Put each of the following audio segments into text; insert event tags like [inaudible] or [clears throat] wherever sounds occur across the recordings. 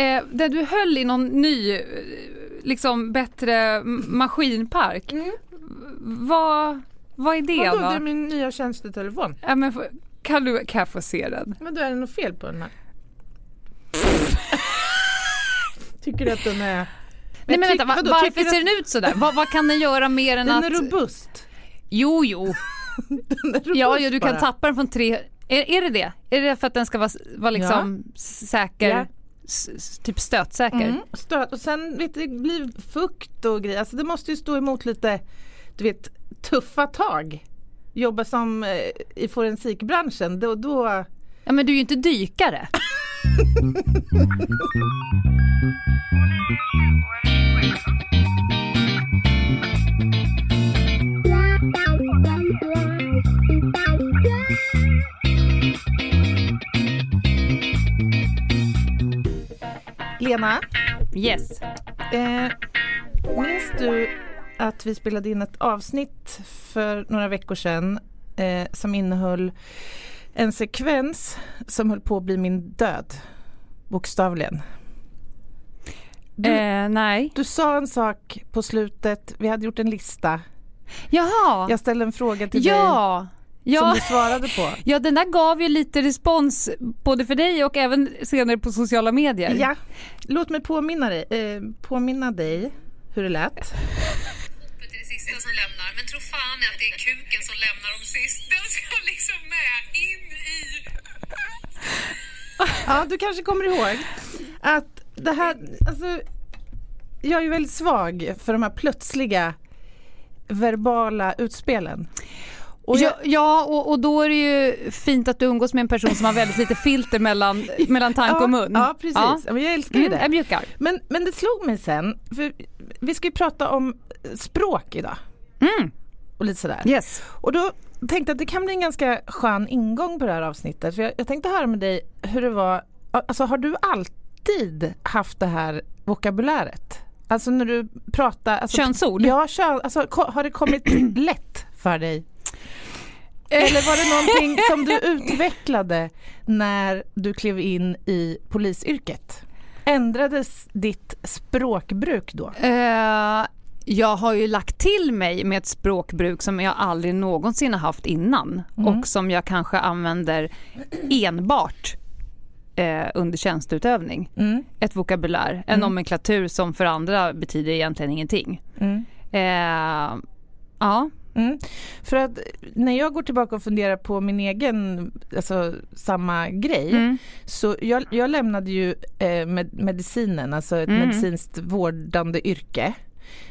eh, där du höll i någon ny, eh, liksom bättre maskinpark. Mm. Vad, vad är det Vadå, då? det är min nya tjänstetelefon. Ja, men, kan, du, kan jag få se den? Men då är det något fel på den här. [laughs] Tycker du att den är... Nej men vänta, va, vadå, varför ser den ut sådär? Vad, vad kan den göra mer än Den att... är robust. Jo, jo. [laughs] Den är robust Ja, ja, du kan bara. tappa den från tre... Är, är det det? Är det för att den ska vara, vara liksom säker? Ja. Typ stötsäker? Mm, stöt. Och sen vet du, det blir fukt och grejer. Alltså det måste ju stå emot lite, du vet, tuffa tag. Jobba som eh, i forensikbranschen, då, då Ja, men du är ju inte dykare. [laughs] Lena, Yes. eh, minns du att vi spelade in ett avsnitt för några veckor sedan eh, som innehöll en sekvens som höll på att bli min död, bokstavligen. Du, Eh, nej. du sa en sak på slutet, vi hade gjort en lista. Jaha. Jag ställde en fråga till dig ja. som du svarade på. [laughs] ja, den där gav ju lite respons både för dig och även senare på sociala medier. Ja, låt mig påminna dig, eh, påminna dig hur det lät. Det sista som lämnar. Men tro fan att det är kuken som lämnar dem sist. Den ska liksom med in i... Ja, du kanske kommer ihåg att det här, alltså jag är ju väldigt svag för de här plötsliga verbala utspelen. Och jag, Ja, ja och, och då är det ju fint att du umgås med en person som har väldigt lite filter mellan, [laughs] mellan tanke ja, och mun. Ja, precis. Ja. Men jag älskar ju Mm, det. mjukar. Men, men det slog mig sen, för vi ska ju prata om språk idag. Mm. Och lite sådär. Yes. Och då tänkte att det kan bli en ganska skön ingång på det här avsnittet. För jag, jag tänkte höra med dig hur det var, alltså har du alltid haft det här vokabuläret? Alltså när du pratar... Alltså, Könsord? Ja, kön, alltså, har det kommit [clears throat] lätt för dig? Eller var det någonting som du utvecklade när du klev in i polisyrket? Ändrades ditt språkbruk då? Eh, jag har ju lagt till mig med ett språkbruk som jag aldrig någonsin har haft innan Mm. och som jag kanske använder enbart eh, under tjänsteutövning. Mm. Ett vokabulär, en nomenklatur som för andra betyder egentligen ingenting. Mm. Eh, ja, Mm. För att när jag går tillbaka och funderar på min egen, alltså samma grej, mm. så jag, jag lämnade ju eh, med, medicinen, alltså ett Mm. medicinskt vårdande yrke.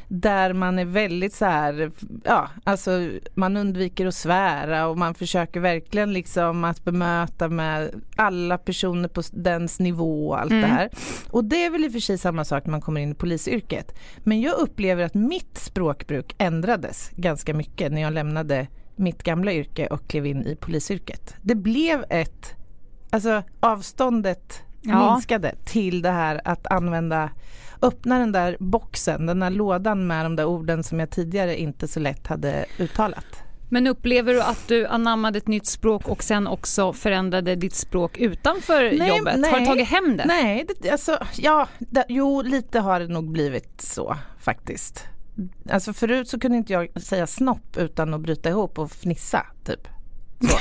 Där man är väldigt så här, ja alltså man undviker att svära och man försöker verkligen liksom att bemöta med alla personer på dens nivå och allt Mm. det här. Och det är väl i och för sig samma sak när man kommer in i polisyrket. Men jag upplever att mitt språkbruk ändrades ganska mycket när jag lämnade mitt gamla yrke och klev in i polisyrket. Det blev ett, alltså avståndet Ja. minskade till det här att använda öppna den där boxen, den där lådan med de där orden som jag tidigare inte så lätt hade uttalat. Men upplever du att du anammade ett nytt språk och sen också förändrade ditt språk utanför Nej, jobbet? Har du nej. tagit hem det? Nej, det, alltså, ja, det, jo lite har det nog blivit så faktiskt. Alltså förut så kunde inte jag säga snopp utan att bryta ihop och fnissa typ. Så. [laughs]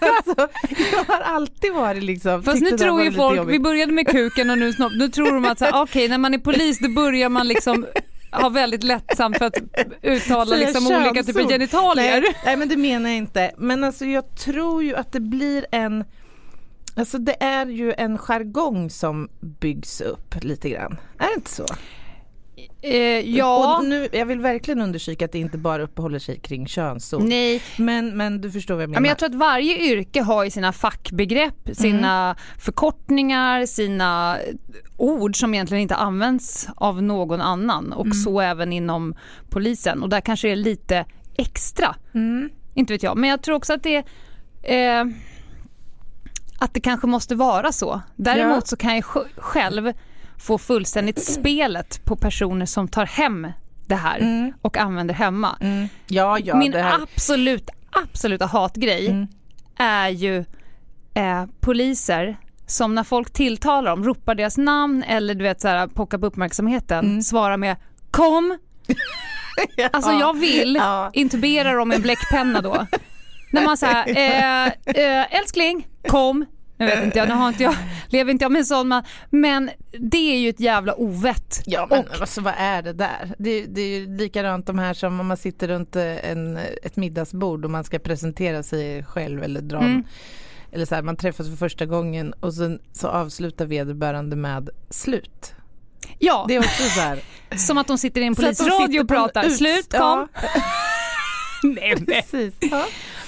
Alltså, jag har alltid varit liksom Fast nu tror ju folk, jobbigt. vi började med kuken och nu snopp, nu tror de att [laughs] okej när man är polis då börjar man liksom ha väldigt lättsamt för att uttala liksom olika typer av genitalier. Nej, nej men det menar jag inte. Men alltså jag tror ju att det blir en Alltså det är ju en jargong som byggs upp lite grann. Är det inte så? Eh, ja, Och nu, jag vill verkligen understryka att det inte bara uppehåller sig kring könsord. nej. Men, men du förstår vad jag Ja, menar. men jag tror att varje yrke har ju sina fackbegrepp, sina förkortningar, sina ord som egentligen inte används av någon annan och så även inom polisen och där kanske det är lite extra. Mm. Inte vet jag, men jag tror också att det eh, att det kanske måste vara så. Däremot Ja. så kan jag sj- själv få fullständigt spelet på personer som tar hem det här Mm. och använder hemma. Mm. Ja, ja. Min absolut, absoluta hatgrej Mm. är ju eh, poliser som när folk tilltalar dem, ropar deras namn eller du vet så här, pockar på uppmärksamheten, Mm. svarar med kom. [laughs] Alltså jag vill Ja. intubera dem med en bläckpenna då. När man säger eh, eh, älskling kom. Nu vet inte jag, nu har inte jag, [laughs] lever inte jag med en sån man, men det är ju ett jävla ovett. Ja men Och- alltså, vad är det där? Det, det är ju likadant de här som om man sitter runt eh, en, ett middagsbord och man ska presentera sig själv eller dra Mm. eller så här, man träffas för första gången och sen så avslutar vederbörande med slut. Ja, Det är också så här. [laughs] som att de sitter i en polisradio och pratar. ut- Slut, kom. Ja, [laughs] Nej, nej. precis. Ja.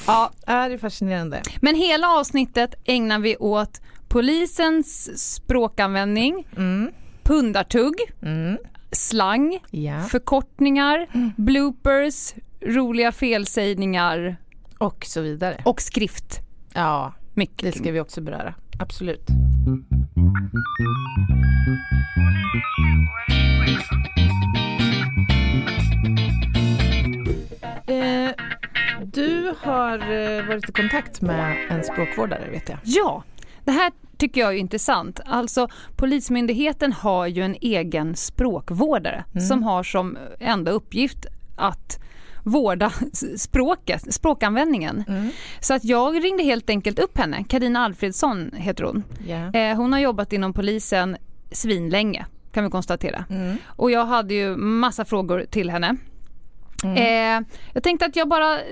Ja, det är fascinerande. Men hela avsnittet ägnar vi åt polisens språkanvändning, Mm. pundartugg, Mm. slang, Ja. förkortningar, bloopers, roliga felsägningar Och så vidare. och skrift. Ja, Mycket. det ska vi också beröra. Absolut. Du har eh, varit i kontakt med en språkvårdare vet jag. Ja, det här tycker jag är intressant. Alltså Polismyndigheten har ju en egen språkvårdare som har som enda uppgift att vårda språket, språkanvändningen. Så att jag ringde helt enkelt upp henne, Karina Alfredsson heter hon. Eh, hon har jobbat inom polisen svinlänge kan vi konstatera. Mm. Och jag hade ju massa frågor till henne. Mm. Eh, jag tänkte att jag bara eh,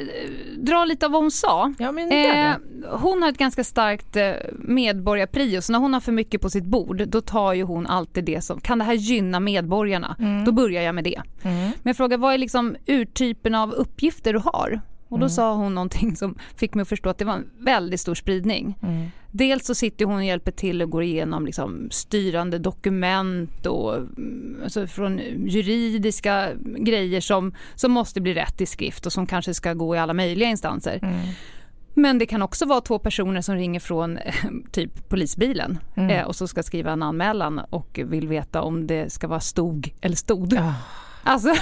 drar lite av vad hon sa. Ja, Eh, hon har ett ganska starkt eh, medborgarprio, så när hon har för mycket på sitt bord då tar ju hon alltid det som, kan det här gynna medborgarna? Då börjar jag med det. Mm. Men jag frågar vad är liksom urtypen av uppgifter du har? Och då sa hon någonting som fick mig att förstå att det var en väldigt stor spridning. Mm. Dels så sitter hon och hjälper till och går igenom liksom styrande dokument och mm, alltså från juridiska grejer som, som måste bli rätt i skrift och som kanske ska gå i alla möjliga instanser. Mm. Men det kan också vara två personer som ringer från [laughs] typ polisbilen Mm. eh, och så ska skriva en anmälan och vill veta om det ska vara stod eller stod. Ah. Alltså,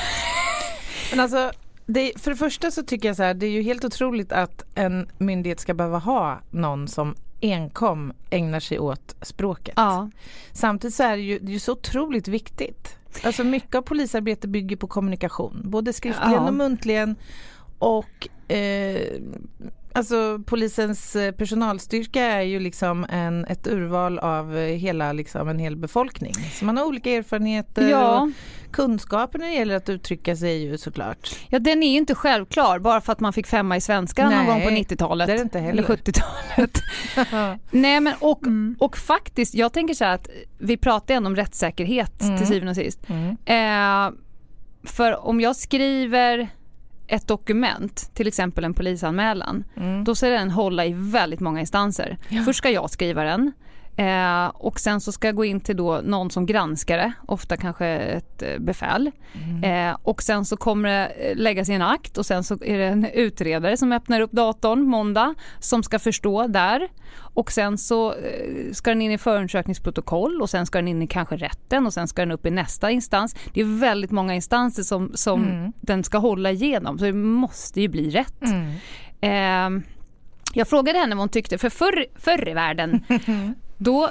Men alltså, det, för det första så tycker jag så här, det är ju helt otroligt att en myndighet ska behöva ha någon som enkom ägnar sig åt språket. ja. Samtidigt så är det ju, det är ju så otroligt viktigt. Alltså mycket av polisarbete bygger på kommunikation, både skriftligen Ja. och muntligen. Och eh, alltså polisens eh, personalstyrka är ju liksom en, ett urval av eh, hela liksom en hel befolkning. Så man har olika erfarenheter Ja. och kunskaper när det gäller att uttrycka sig ju såklart. ja, den är ju inte självklar bara för att man fick femma i svenska någon Nej, gång på 90-talet. det är det inte heller. Eller 70-talet. [laughs] Nej men och, Mm. och faktiskt, jag tänker så här att vi pratar ändå om rättssäkerhet Mm. till syvende och sist. Mm. Eh, för om jag skriver ett dokument, till exempel en polisanmälan, Mm. då ska den hålla i väldigt många instanser. Först ska jag skriva den eh, och sen så ska jag gå in till då någon som granskar det, ofta kanske ett eh, befäl. Eh, och sen så kommer det eh, läggas i en akt och sen så är det en utredare som öppnar upp datorn måndag som ska förstå där. Och sen så eh, ska den in i förundersökningsprotokoll och sen ska den in i kanske rätten och sen ska den upp i nästa instans. Det är väldigt många instanser som, som Mm. den ska hålla igenom så det måste ju bli rätt. Mm. Eh, jag frågade henne vad hon tyckte, för förr, förr i världen [laughs] då eh,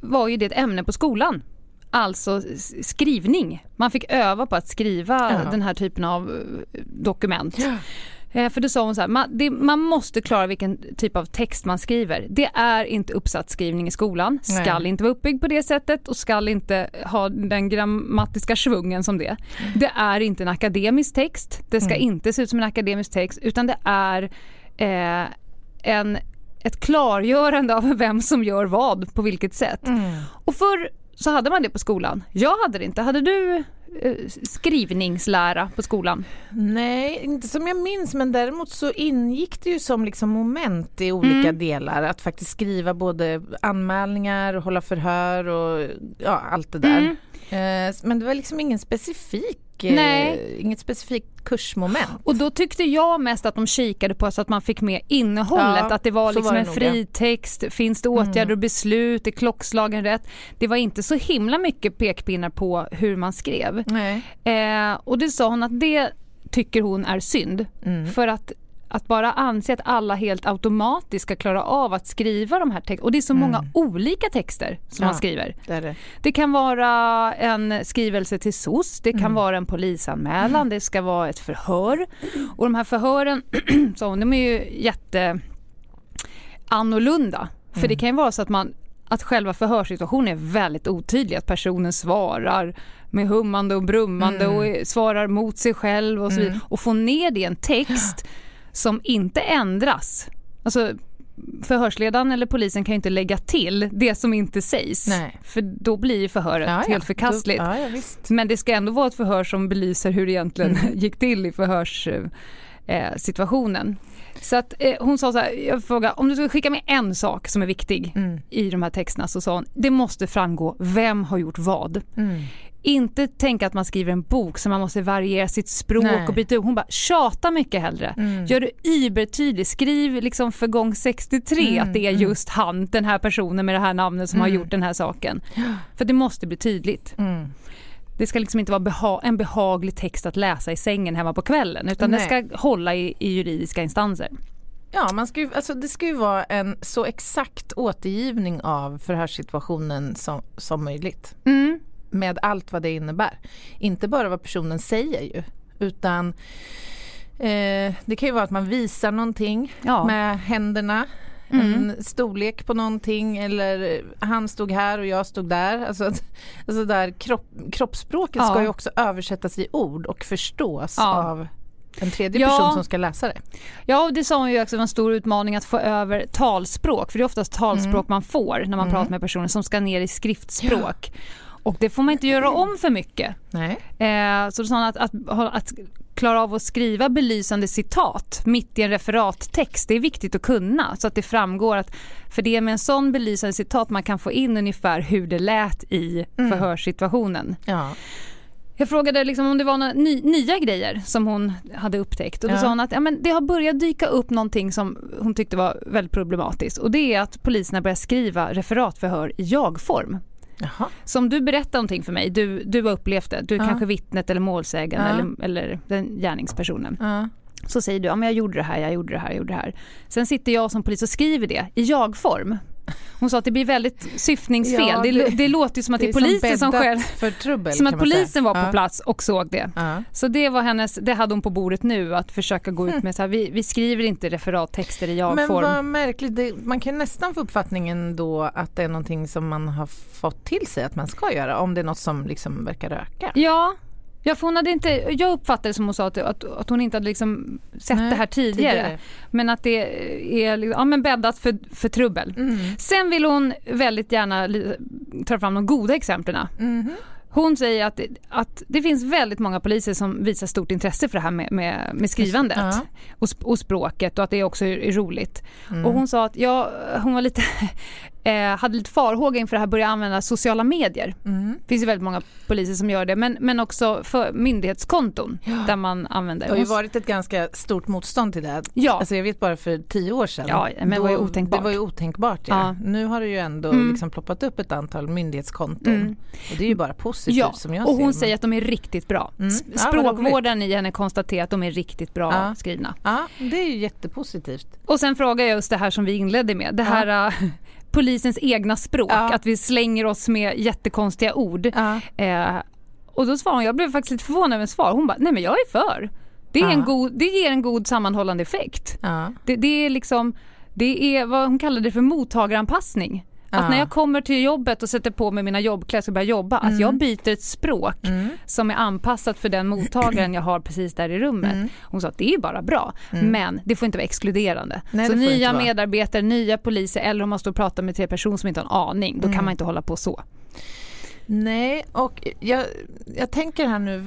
var ju det ett ämne på skolan. Alltså skrivning. Man fick öva på att skriva Ja. den här typen av eh, dokument. Eh, För då sa hon så här, man, det, man måste klara vilken typ av text man skriver. Det är inte uppsatsskrivning i skolan, skall Nej. inte vara uppbyggd på det sättet och skall inte ha den grammatiska svungen som det. Det är inte en akademisk text, det ska inte se ut som en akademisk text utan det är eh, en, ett klargörande av vem som gör vad på vilket sätt. Mm. Och förr så hade man det på skolan. Jag hade det inte. Hade du eh, skrivningslära på skolan? Nej, inte som jag minns men däremot så ingick det ju som liksom moment i olika Mm. delar att faktiskt skriva både anmälningar och hålla förhör och ja, allt det där. Mm. Eh, men det var liksom ingen specifik, Nej. inget specifikt kursmoment. Och då tyckte jag mest att de kikade på så att man fick med innehållet, Ja, att det var liksom var det en nog, ja. fri text, finns det åtgärder och beslut, är klockslagen rätt? Det var inte så himla mycket pekpinnar på hur man skrev. Eh, och det sa hon att det tycker hon är synd. Mm. För att att bara anse att alla helt automatiskt ska klara av att skriva de här texterna. Och det är så många olika texter som Ja. man skriver. Det det. Det kan vara en skrivelse till SOS, det kan Mm. vara en polisanmälan, det ska vara ett förhör. Och de här förhören, [clears throat] så, de är ju jätte annorlunda. För Mm. det kan ju vara så att man att själva förhörssituationen är väldigt otydlig, att personen svarar med hummande och brummande Mm. och svarar mot sig själv och så vidare. Och få ner det i en text [clears throat] som inte ändras. Alltså förhörsledaren eller polisen kan ju inte lägga till det som inte sägs. Nej. För då blir ju förhöret Ja, ja. helt förkastligt. Ja. Men det ska ändå vara ett förhör som belyser hur det egentligen Mm. [laughs] gick till i förhörssituationen. Eh, situationen. så att eh, hon sa så här, jag frågade om du skulle skicka med en sak som är viktig Mm. i de här texterna så sa hon, det måste framgå vem har gjort vad. Mm. Inte tänka att man skriver en bok så man måste variera sitt språk Nej. och byta ut. Hon bara, tjata mycket hellre. Mm. Gör det übertydligt. Skriv liksom för gång 63 Mm, att det är mm. just han, den här personen med det här namnet som har Mm. gjort den här saken. [gasps] För det måste bli tydligt. Mm. Det ska liksom inte vara beha- en behaglig text att läsa i sängen hemma på kvällen utan Nej. det ska hålla i, i juridiska instanser. Ja, man ska ju, alltså det ska ju vara en så exakt återgivning av förhörssituationen som, som möjligt. Mm. Med allt vad det innebär. Inte bara vad personen säger ju, utan eh, det kan ju vara att man visar någonting Ja. med händerna. Mm. En storlek på någonting eller han stod här och jag stod där. Alltså, alltså där kropp, kroppsspråket Ja. ska ju också översättas i ord och förstås Ja. av en tredje Ja. person som ska läsa det. Ja, och det sa hon ju också var en stor utmaning att få över talspråk, för det är oftast talspråk man får när man Mm. pratar med personer som ska ner i skriftspråk. Och det får man inte göra om för mycket. Eh, så hon att, att, att klara av att skriva belysande citat mitt i en referattext, det är viktigt att kunna så att det framgår att för det är med en sån belysande citat man kan få in ungefär hur det lät i Mm. förhörssituationen. Ja. Jag frågade liksom om det var några ny, nya grejer som hon hade upptäckt och då Ja. sa hon att ja, men det har börjat dyka upp någonting som hon tyckte var väldigt problematiskt och det är att poliserna börjar skriva referatförhör i jag-form. Jaha. Så om du berättar någonting för mig, du, du har upplevt det, du är Ja. kanske vittnet eller målsägaren eller, eller den gärningspersonen. Så säger du, ja men jag gjorde det här, jag gjorde det här, jag gjorde det här. Sen sitter jag som polis och skriver det i jag-form. Hon sa att det blir väldigt syftningsfel. Ja, det, det- det låter som att det är, som polisen som, bäddat själv, för trubbel. som att polisen var på Ja. plats och såg det. Ja. Så det var hennes, det hade hon på bordet nu att försöka gå ut med så här, vi, vi skriver inte referattexter i Men jag-form. vad märkligt, man kan nästan få uppfattningen då att det är någonting som man har fått till sig att man ska göra om det är något som liksom verkar öka. Ja, ja för hon hade inte, jag uppfattade det som hon sa att, att, att hon inte hade liksom sett Nej, det här tidigare. Men att det är liksom, ja, men bäddat för, för trubbel. Mm. Sen vill hon väldigt gärna ta fram de goda exemplen. Mhm. Hon säger att, att det finns väldigt många poliser som visar stort intresse för det här med, med, med skrivandet Ja. och, och språket och att det också är, är roligt. Mm. Och hon sa att ja, hon var lite, eh, hade lite farhågor inför det här börja använda sociala medier. Mm. Det finns ju väldigt många poliser som gör det men, men också för myndighetskonton där man använder Det har ju varit ett ganska stort motstånd till det. Ja. Alltså jag vet bara för tio år sedan. Ja, men det var ju otänkbart. Det var ju otänkbart ja. Ja. Nu har det ju ändå Mm. liksom ploppat upp ett antal myndighetskonton. Mm. Och det är ju bara positivt Ja, som jag och ser hon det. säger att de är riktigt bra. Mm. Ja, Språkvården i henne konstaterar att de är riktigt bra Ja. skrivna. Ja, det är ju jättepositivt. Och sen frågar jag just det här som vi inledde med, det Ja. här äh, polisens egna språk, Ja. att vi slänger oss med jättekonstiga ord. Ja. Eh, och då svarade hon, jag blev faktiskt lite förvånad över svar, hon bara, nej men jag är för. Det, är Ja. en god, det ger en god sammanhållande effekt. Det, det är liksom, det är vad hon kallade det för mottagaranpassning. Att när jag kommer till jobbet och sätter på mig mina jobbkläder och börjar jobba, att jag byter ett språk Mm. som är anpassat för den mottagaren jag har precis där i rummet. Mm. Hon sa att det är bara bra, men det får inte vara exkluderande. Nej, så nya medarbetare, nya poliser eller om man står och pratar med tre personer som inte har en aning, då Mm. kan man inte hålla på så. Nej, och jag, jag tänker här nu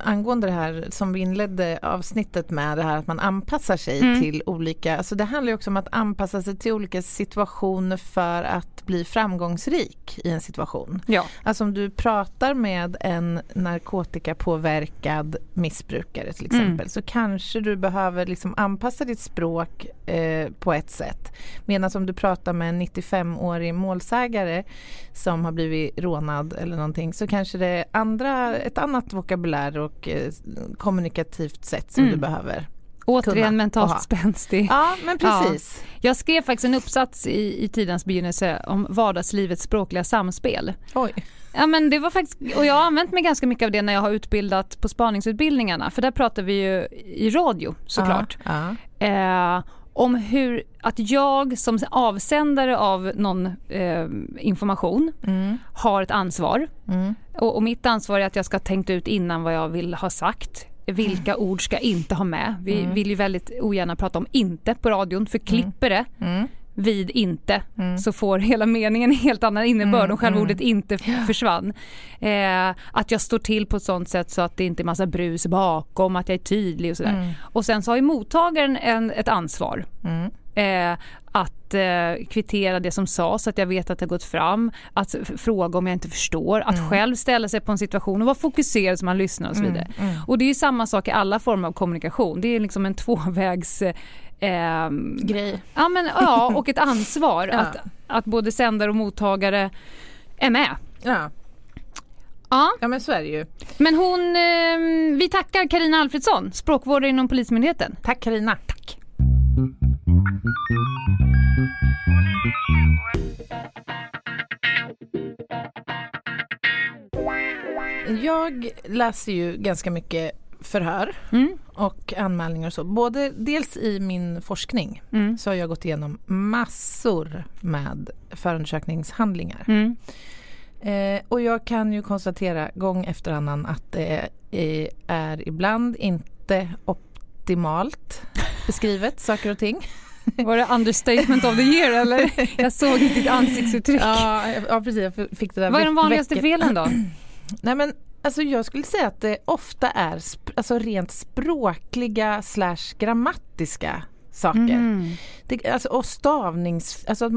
angående det här som vi inledde avsnittet med, det här att man anpassar sig Mm. till olika, alltså det handlar ju också om att anpassa sig till olika situationer för att bli framgångsrik i en situation. Ja. Alltså om du pratar med en narkotikapåverkad missbrukare till Mm. exempel så kanske du behöver liksom anpassa ditt språk eh, på ett sätt. Medan om du pratar med en 95-årig målsägare som har blivit rånad eller någonting så kanske det är andra, ett annat vokabulär och eh, kommunikativt sätt som Mm. du behöver Återigen mentalt spänstig. Ja, men precis. Jag skrev faktiskt en uppsats i, i tidens begynnelse om vardagslivets språkliga samspel. Oj. Ja, men det var faktiskt, och jag har använt mig ganska mycket av det när jag har utbildat på spaningsutbildningarna, för där pratar vi ju i radio såklart. Ja. Eh, om hur, att jag som avsändare av någon eh, information Mm. har ett ansvar. Mm. Och, och mitt ansvar är att jag ska ha tänkt ut innan vad jag vill ha sagt. Vilka ord ska jag inte ha med? Vi Mm. vill ju väldigt ogärna prata om inte på radion, för klipper det Mm. Vid inte Mm. så får hela meningen en helt annan innebörd Mm, om själva mm. ordet inte f- försvann. Eh, att jag står till på ett sånt sätt så att det inte är massa brus bakom, att jag är tydlig och sådär. Mm. Och sen så har ju mottagaren en, ett ansvar. Mm. Eh, att eh, kvittera det som sades så att jag vet att det har gått fram. Att fråga om jag inte förstår. Att Mm. själv ställa sig på en situation och vara fokuserad så man lyssnar och så vidare. Mm. Mm. Och det är samma sak i alla former av kommunikation. Det är liksom en tvåvägs... Eh, Grej. Ja, men, ja och ett ansvar [laughs] Ja. att, att både sändare och mottagare är med. Ja. Ja, ja, men så är det ju. men hon, eh, vi tackar Karina Alfredsson, språkvårdare inom Polismyndigheten. Tack Karina. Tack. Jag läser ju ganska mycket förhör Mm. Och anmälningar och så. Både dels i min forskning Mm. så har jag gått igenom massor med förundersökningshandlingar. Mm. Eh, och jag kan ju konstatera gång efter annan att det är, är ibland inte optimalt beskrivet [laughs] saker och ting. Var det understatement of the year eller? [laughs] Jag såg ditt ansiktsuttryck. Ja, ja precis, jag fick det där Vad är de vanligaste felen då? [clears throat] Nej men alltså jag skulle säga att det ofta är sp- alltså rent språkliga slash grammatiska saker. Mhm. Det, alltså, och stavnings... Alltså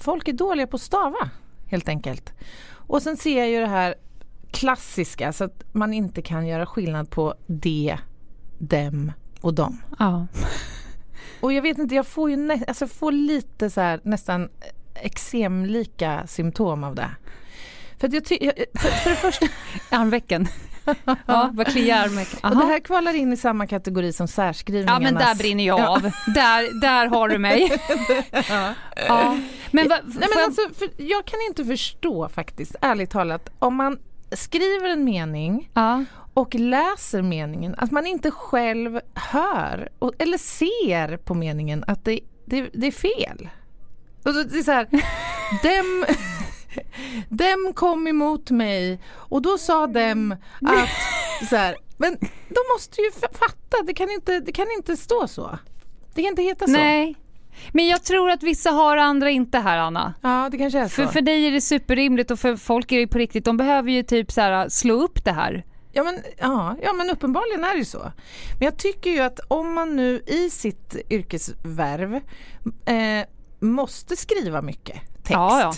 folk är dåliga på att stava helt enkelt. Och sen ser jag ju det här klassiska så att man inte kan göra skillnad på de, dem och dem. Ja. Och jag vet inte, jag får ju nä- alltså får lite så här nästan eksemlika symptom av det. För att jag ty- jag- för, för det första, [laughs] Armvecken. [laughs] Ja, vad kliar armvecken. och det här kvalar in i samma kategori som Ja särskrivningarnas... men där brinner jag av. [laughs] Där, där har du mig. Ja. Men, va, Nej, men alltså, för jag kan inte förstå faktiskt, ärligt talat, om man skriver en mening ja. och läser meningen, att man inte själv hör och, eller ser på meningen att det, det, det är fel. Och det är så här, dem, dem kom emot mig och då sa dem att så här, men de måste ju fatta, det kan, inte, det kan inte stå så. Det kan inte heta så. Nej. Men jag tror att vissa har andra inte här Anna. Ja, det kanske är så. För, för dig är det superrimligt och för folk är det på riktigt. De behöver ju typ så här, slå upp det här. Ja men, ja, ja men uppenbarligen är det ju så. Men jag tycker ju att om man nu i sitt yrkesvärv eh, måste skriva mycket text Ja, ja.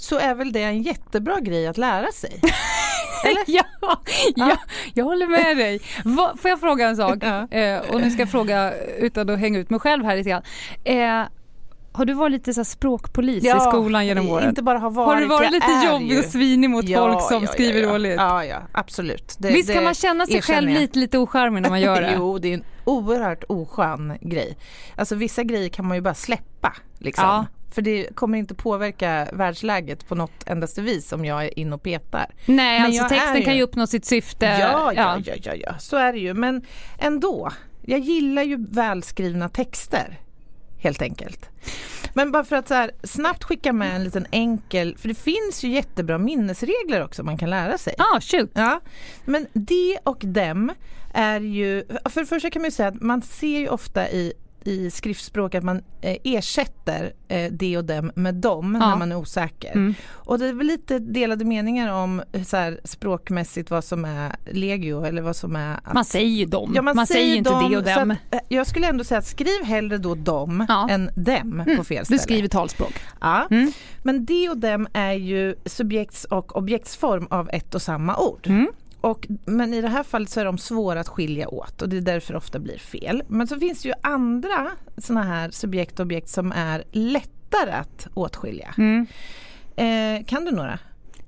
Så är väl det en jättebra grej att lära sig. [laughs] ja, ja, jag håller med dig. Va, får jag fråga en sak? [laughs] Ja. Eh, och nu ska jag fråga utan att hänga ut mig själv här lite grann. Eh, har du varit lite så språkpolis i skolan genom åren? Inte bara har varit, Har du varit lite jobbig ju. och svinig mot Ja, folk som ja, skriver ja, ja. dåligt? Ja, ja, absolut. Det, Visst kan det man känna sig själv jag. lite, lite ocharmig när man gör [laughs] det? jo, det är en oerhört oskön grej. Alltså vissa grejer kan man ju bara släppa. Liksom. För det kommer inte påverka världsläget på något endaste vis om jag är in och petar. Nej, Men alltså texten ju- kan ju uppnå sitt syfte. Ja, ja, ja, ja, ja, så är det ju. Men ändå, jag gillar ju välskrivna texter. Helt enkelt. Men bara för att så här, snabbt skicka med en liten enkel, för det finns ju jättebra minnesregler också man kan lära sig. Ah, shoot. Ja, men de och dem är ju, för det första kan man ju säga att man ser ju ofta i i skriftspråk att man eh, ersätter eh, de och dem med dem Ja. när man är osäker. Mm. Och det är väl lite delade meningar om eh, så här, språkmässigt vad som är legio eller vad som är att Man säger ju dem. Ja, man, säger ju inte dem, det och så dem. Att, eh, jag skulle ändå säga att skriv hellre då dem Ja. än dem på fel ställe. Du skriver talspråk. Ja. Mm. Men de och dem är ju subjekts och objektsform av ett och samma ord. Och, men i det här fallet så är de svåra att skilja åt och det är därför det ofta blir fel. Men så finns det ju andra såna här subjekt och objekt som är lättare att åtskilja. Mm. Eh, kan du några?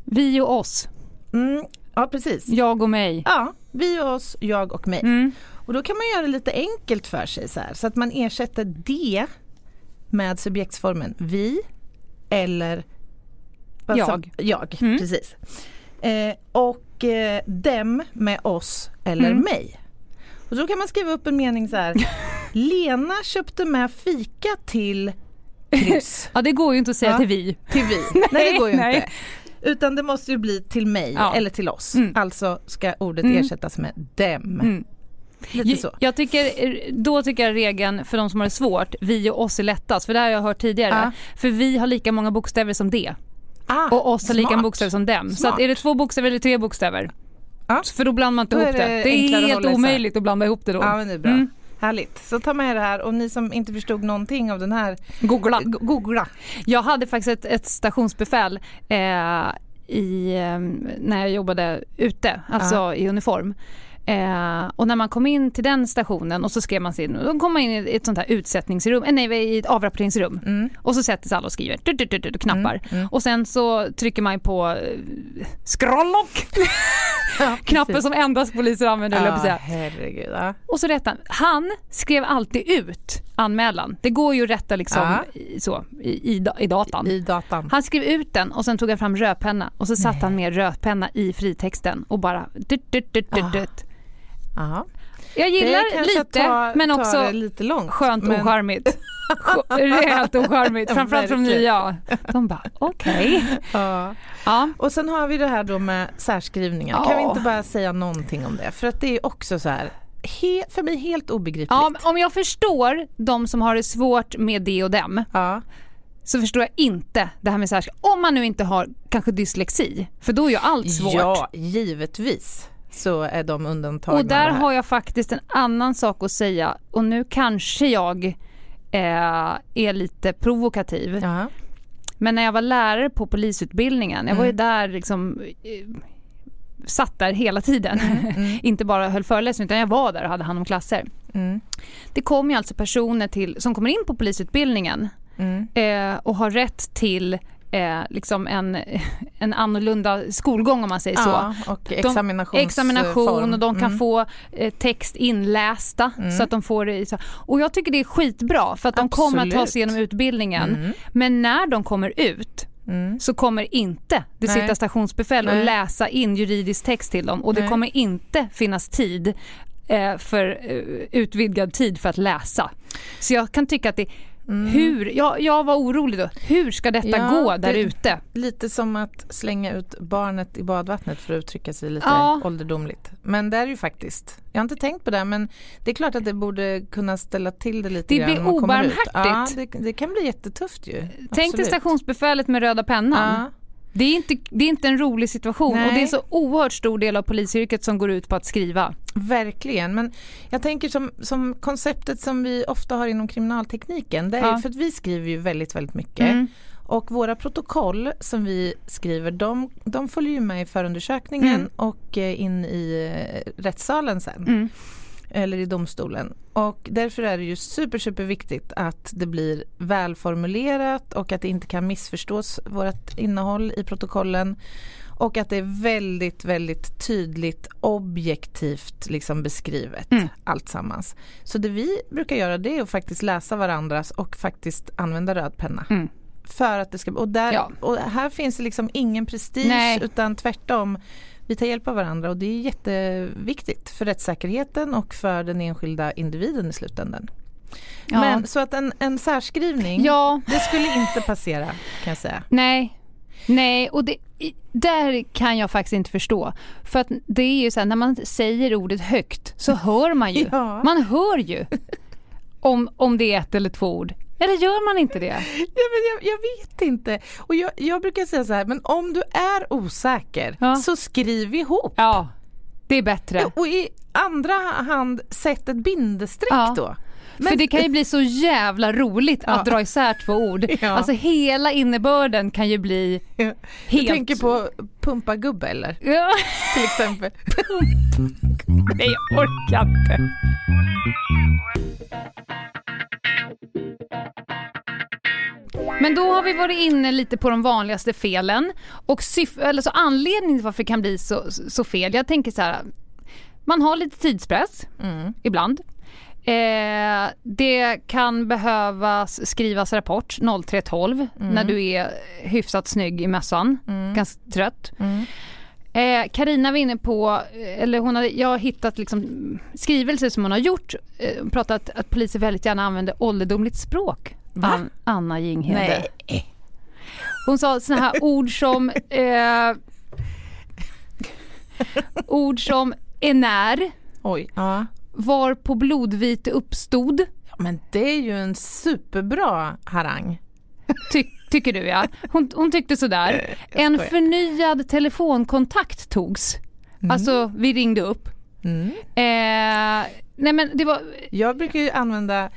Vi och oss. Mm, ja precis. Jag och mig. Ja, Vi och oss, jag och mig. Mm. Och då kan man göra det lite enkelt för sig så här, så att man ersätter det med subjektsformen vi eller Jag. jag, Mm. precis. Eh, och eh, dem med oss eller Mm. mig. Och så kan man skriva upp en mening så här. [laughs] Lena köpte med fika till kryss. [laughs] Ja det går ju inte att säga Ja. till vi. Till vi. [laughs] Nej, det går ju nej. inte. Utan det måste ju bli till mig Ja. eller till oss. Mm. Alltså ska ordet Mm. ersättas med dem. Mm. Lite så. Jag tycker, då tycker jag regeln för de som har det svårt, vi och oss är lättast. För det här har jag hört tidigare. Ja. För vi har lika många bokstäver som det. Ah, Och oss har lika bokstäver som dem. Så Smart. att är det två bokstäver eller tre bokstäver? Ja. För då blandar man inte Då ihop det. det Det är att helt isär. omöjligt att blanda ihop det då. Ja men det är bra. Mm. Härligt. Så ta med det här och ni som inte förstod någonting av den här, Googla. go- googla. Jag hade faktiskt ett, ett stationsbefäl eh, i, eh, när jag jobbade ute, alltså i uniform. Eh, och när man kom in till den stationen och så skrev man sig in, då kom man in i ett sånt här utsättningsrum, eh, nej i ett avrapporteringsrum. Mm. Och så sätter sig alla och skriver, du, du, du, du, knappar. Mm, mm. Och sen så trycker man på eh, scrolllock, [laughs] knappen som endast poliser använder Ja, säga. herregud. Ja. Och så rättade han. Skrev alltid ut anmälan. Det går ju att rätta liksom Ja. i, så, i, i, i datan. I datan. Han skrev ut den och sen tog han fram rödpenna och så satte han med rödpenna i fritexten och bara dut, dut, dut, dut, Ah. Aha. Jag gillar lite tar- men också lite långt. skönt men- ocharmigt. [laughs] Rejält ocharmigt, framförallt från nya. De bara okej. [laughs] Ja. Ja. Och sen har vi det här då med särskrivningar. Ja. Kan vi inte bara säga någonting om det? För att det är också så här, he, för mig helt obegripligt. ja, om jag förstår de som har det svårt med det och dem Ja. så förstår jag inte det här med särskilt. Om man nu inte har kanske dyslexi, för då är ju allt svårt. Ja, givetvis så är de undantagna. Och där har jag faktiskt en annan sak att säga och nu kanske jag eh, är lite provokativ. Ja. Men när jag var lärare på polisutbildningen, jag var ju Mm. där liksom eh, satt där hela tiden. Mm. [laughs] Inte bara höll föreläsningar utan jag var där och hade hand om klasser. Mm. Det kommer ju alltså personer till, som kommer in på polisutbildningen Mm. eh, och har rätt till eh, liksom en, [laughs] en annorlunda skolgång om man säger så. Ja, och examinationsform. examination och de kan Mm. få eh, text inlästa Mm. så att de får det så. Och jag tycker det är skitbra för att de kommer att ta Absolut. sig igenom utbildningen. Mm. Men när de kommer ut Mm. så kommer inte det Nej. sitta stationsbefäl och Nej. läsa in juridisk text till dem och det Nej. kommer inte finnas tid eh, för eh, utvidgad tid för att läsa. Så jag kan tycka att det hur, jag, jag var orolig då, hur ska detta Mm. Ja, gå där det- ute? Lite som att slänga ut barnet i badvattnet för att uttrycka sig lite Ja. ålderdomligt. Men det är ju faktiskt, jag har inte tänkt på det men det är klart att det borde kunna ställa till det lite Det grann blir när man kommer ut. obarmhärtigt. Ja, det, det kan bli jättetufft ju. Tänk Absolut. stationsbefälet med röda pennan. Det är, inte, det är inte en rolig situation Nej. och det är så oerhört stor del av polisyrket som går ut på att skriva. Verkligen, men jag tänker som, som konceptet som vi ofta har inom kriminaltekniken, det är Ja. för att vi skriver ju väldigt, väldigt mycket. Mm. Och våra protokoll som vi skriver, de, de följer ju med i förundersökningen Mm. och eh, in i eh, rättssalen sen. Mm. Eller i domstolen. Och därför är det ju super, super viktigt att det blir välformulerat och att det inte kan missförstås vårt innehåll i protokollen. Och att det är väldigt, väldigt tydligt objektivt liksom beskrivet Mm. allt sammans. Så det vi brukar göra det är att faktiskt läsa varandras och faktiskt använda röd penna. Mm. För att det ska, och, där, Ja. och här finns det liksom ingen prestige Nej. utan tvärtom. Vi tar hjälp av varandra och det är jätteviktigt för rättssäkerheten och för den enskilda individen i slutändan. Ja. Men så att en, en särskrivning, ja, det skulle inte passera kan jag säga. nej. Nej, och det, där kan jag faktiskt inte förstå. För att det är ju så här, när man säger ordet högt så hör man ju. [laughs] Ja. Man hör ju om, om det är ett eller två ord. Eller gör man inte det? Ja, men jag, jag vet inte. Och jag, jag brukar säga så här, men om du är osäker Ja. så skriv ihop. Ja, det är bättre. Och i andra hand, sätt ett bindestreck Ja. då. För det kan ju [laughs] bli så jävla roligt Ja. att dra isär två ord. Ja. Alltså hela innebörden kan ju bli Du helt... tänker på pumpa gubbe eller? Ja, Till exempel. [laughs] nej jag orkar inte. Men då har vi varit inne lite på de vanligaste felen och syf- eller så anledningen till varför det kan bli så, så fel. Jag tänker så här, man har lite tidspress Mm. ibland. Eh, det kan behövas skrivas rapport 03.12 när du är hyfsat snygg i mössan, ganska trött. Mm. Eh, Karina var inne på, eh, eller hon hade, jag har hittat liksom skrivelser som hon har gjort, eh, pratat att poliser väldigt gärna använder ålderdomligt språk. Va? An, Anna Jinghede. Nej. Hon sa såna här [laughs] ord som eh, ord som enär, Oj. Ja. var på blodvite uppstod, ja. Men det är ju en superbra harang. ty, tycker du ja. Hon, hon tyckte sådär. En förnyad telefonkontakt togs. Alltså vi ringde upp. Mm. Eh, nej men det var, Jag brukar ju använda,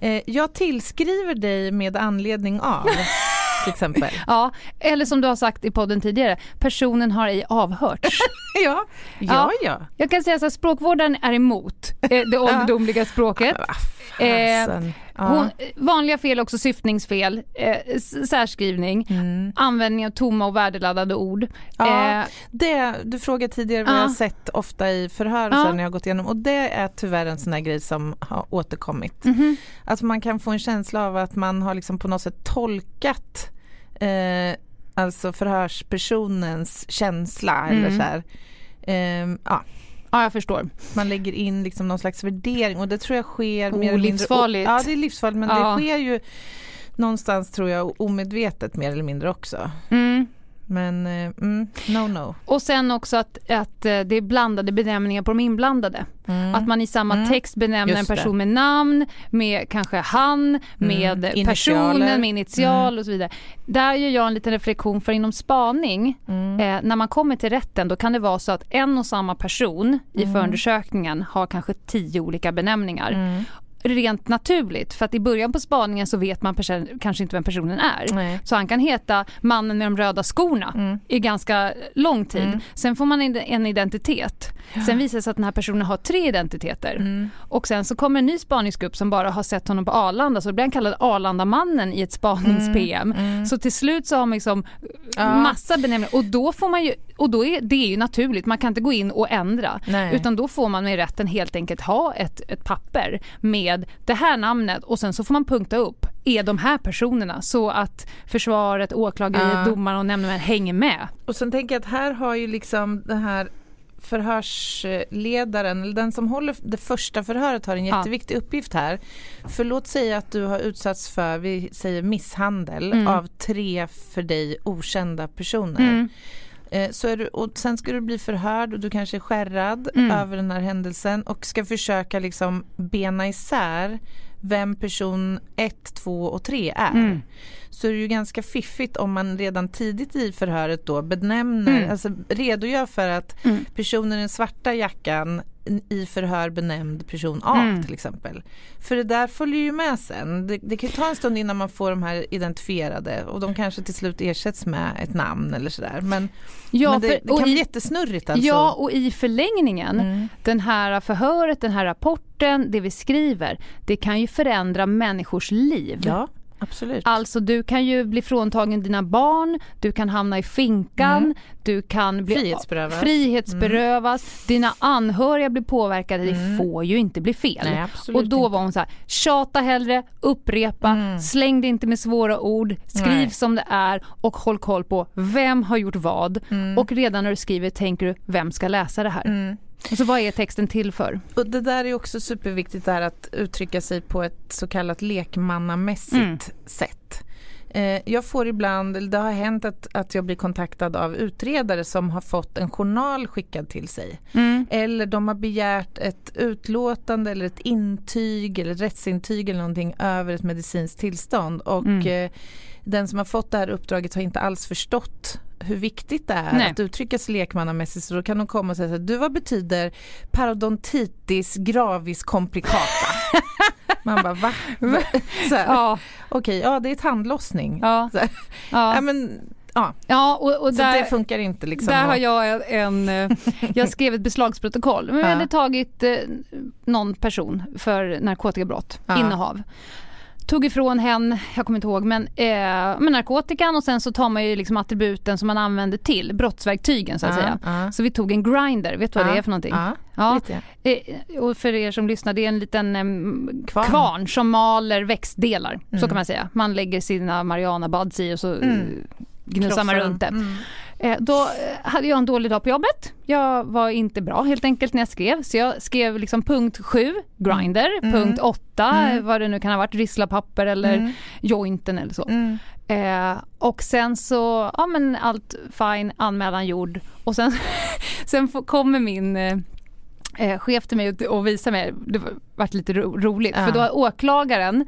eh, jag tillskriver dig med anledning av, [laughs] till exempel. ja, eller som du har sagt i podden tidigare, personen har ej avhörts. [laughs] Ja, ja, ja. Jag kan säga så här, språkvårdaren är emot eh, det [laughs] ålderdomliga språket. Ja. Hon, vanliga fel också syftningsfel, eh, särskrivning, Mm. användning av tomma och värdeladdade ord. Ja. Eh, Det, du frågade tidigare vad Ja. jag har sett ofta i förhör och när jag har gått igenom och det är tyvärr en sån här grej som har återkommit. mhm. Att man kan få en känsla av att man har liksom på något sätt tolkat eh, alltså förhörspersonens känsla eller Mm. så här. Ehm, ja, Ja, jag förstår. man lägger in liksom någon slags värdering och det tror jag sker Oh, mer eller mindre- livsfarligt. Ja, det är livsfarligt men Ja. det sker ju någonstans tror jag omedvetet mer eller mindre också. Mm. Men eh, mm, no no. Och sen också att, att eh, det är blandade benämningar på de inblandade. Mm. Att man i samma Mm. text benämner en det. person med namn, med kanske han, med Initialer. personen, med initial och så vidare. Där gör jag en liten reflektion för inom spaning, Mm. eh, när man kommer till rätten då kan det vara så att en och samma person i Mm. förundersökningen har kanske tio olika benämningar. Mm. Rent naturligt, för att i början på spaningen så vet man person, kanske inte vem personen är. Nej. Så han kan heta mannen med de röda skorna Mm. i ganska lång tid. Mm. Sen får man en- en identitet. Sen visar det sig att den här personen har tre identiteter. Mm. Och sen så kommer en ny spaningsgrupp som bara har sett honom på Arlanda så blir han kallad Arlandamannen i ett spanings-PM. Så till slut så har man liksom Mm. Ja. massa benämningar och då får man ju, och då är det är ju naturligt, man kan inte gå in och ändra. Nej. Utan då får man med rätten helt enkelt ha ett, ett papper med det här namnet och sen så får man punkta upp, är de här personerna så att försvaret, åklageriet, Ja. domaren och nämndemän hänger med. Och sen tänker jag att här har ju liksom den här förhörsledaren, eller den som håller det första förhöret har en Ja. jätteviktig uppgift här. För låt säga att du har utsatts för, vi säger misshandel Mm. av tre för dig okända personer. Mm. Eh, Så du, och sen ska du bli förhörd och du kanske är skärrad Mm. över den här händelsen och ska försöka liksom bena isär vem person 1, 2 och 3 är. Mm. Så är det ju ganska fiffigt om man redan tidigt i förhöret då benämner, Mm. alltså redogör för att Mm. personen i den svarta jackan i förhör benämnd person A Mm. till exempel. För det där följer ju med sen. Det, det kan ta en stund innan man får de här identifierade och de kanske till slut ersätts med ett namn eller sådär. Men, Ja, men det, för- det kan bli i- jättesnurrigt alltså. Ja, och i förlängningen, Mm. den här förhöret, den här rapporten, det vi skriver, det kan ju förändra människors liv. ja absolut. Alltså du kan ju bli fråntagen dina barn, du kan hamna i finkan, du kan bli Frihetsberövas. frihetsberövas dina anhöriga blir påverkade, det Mm. får ju inte bli fel. Nej, och då var hon så här, tjata hellre, upprepa, Mm. släng det inte med svåra ord, skriv Nej. som det är och håll koll på vem har gjort vad. Och redan när du skriver tänker du, vem ska läsa det här? Mm. Och så vad är texten till för? Och det där är också superviktigt där att uttrycka sig på ett så kallat lekmannamässigt Mm. sätt. Eh, jag får ibland, det har hänt att, att jag blir kontaktad av utredare som har fått en journal skickad till sig. Eller de har begärt ett utlåtande eller ett intyg eller ett rättsintyg eller någonting över ett medicinskt tillstånd. Och Mm. eh, den som har fått det här uppdraget har inte alls förstått hur viktigt det är Nej. att uttrycka sig lekmannamässigt så då kan de komma och säga så här, du vad betyder parodontitis gravis complicata? [laughs] Man bara va? Så här, Ja, Okej, ja det är tandlossning. ja, Så här, ja. Ja, men, ja. ja och, och Så där, det funkar inte liksom. Där har jag en, eh, jag [laughs] skrev ett beslagsprotokoll. Men vi hade tagit eh, någon person för narkotikabrott, Ja. innehav. Tog ifrån hen, jag kommer inte ihåg, men eh, med narkotikan och sen så tar man ju liksom attributen som man använder till, brottsverktygen så att Ja, säga. ja. Så vi tog en grinder, vet du vad Ja, det är för någonting? Ja. Eh, och för er som lyssnar, det är en liten em, Kvarn. kvarn. som maler växtdelar. Så Mm. kan man säga. Man lägger sina marijuana buds i och så Mm. eh, gnusar man runt det. Mm. Eh, då eh, hade jag en dålig dag på jobbet. Jag var inte bra helt enkelt när jag skrev. Så jag skrev liksom punkt 7, grinder, Mm. punkt 8, Mm. vad det nu kan ha varit, risslapapper eller Mm. jointen eller så. Mm. Eh, och sen så, ja men allt fine, anmälan gjord. Och sen, [laughs] sen kommer min eh, eh, chef till mig och- och visar mig, det var- vart lite ro, roligt, Ja. för då har åklagaren,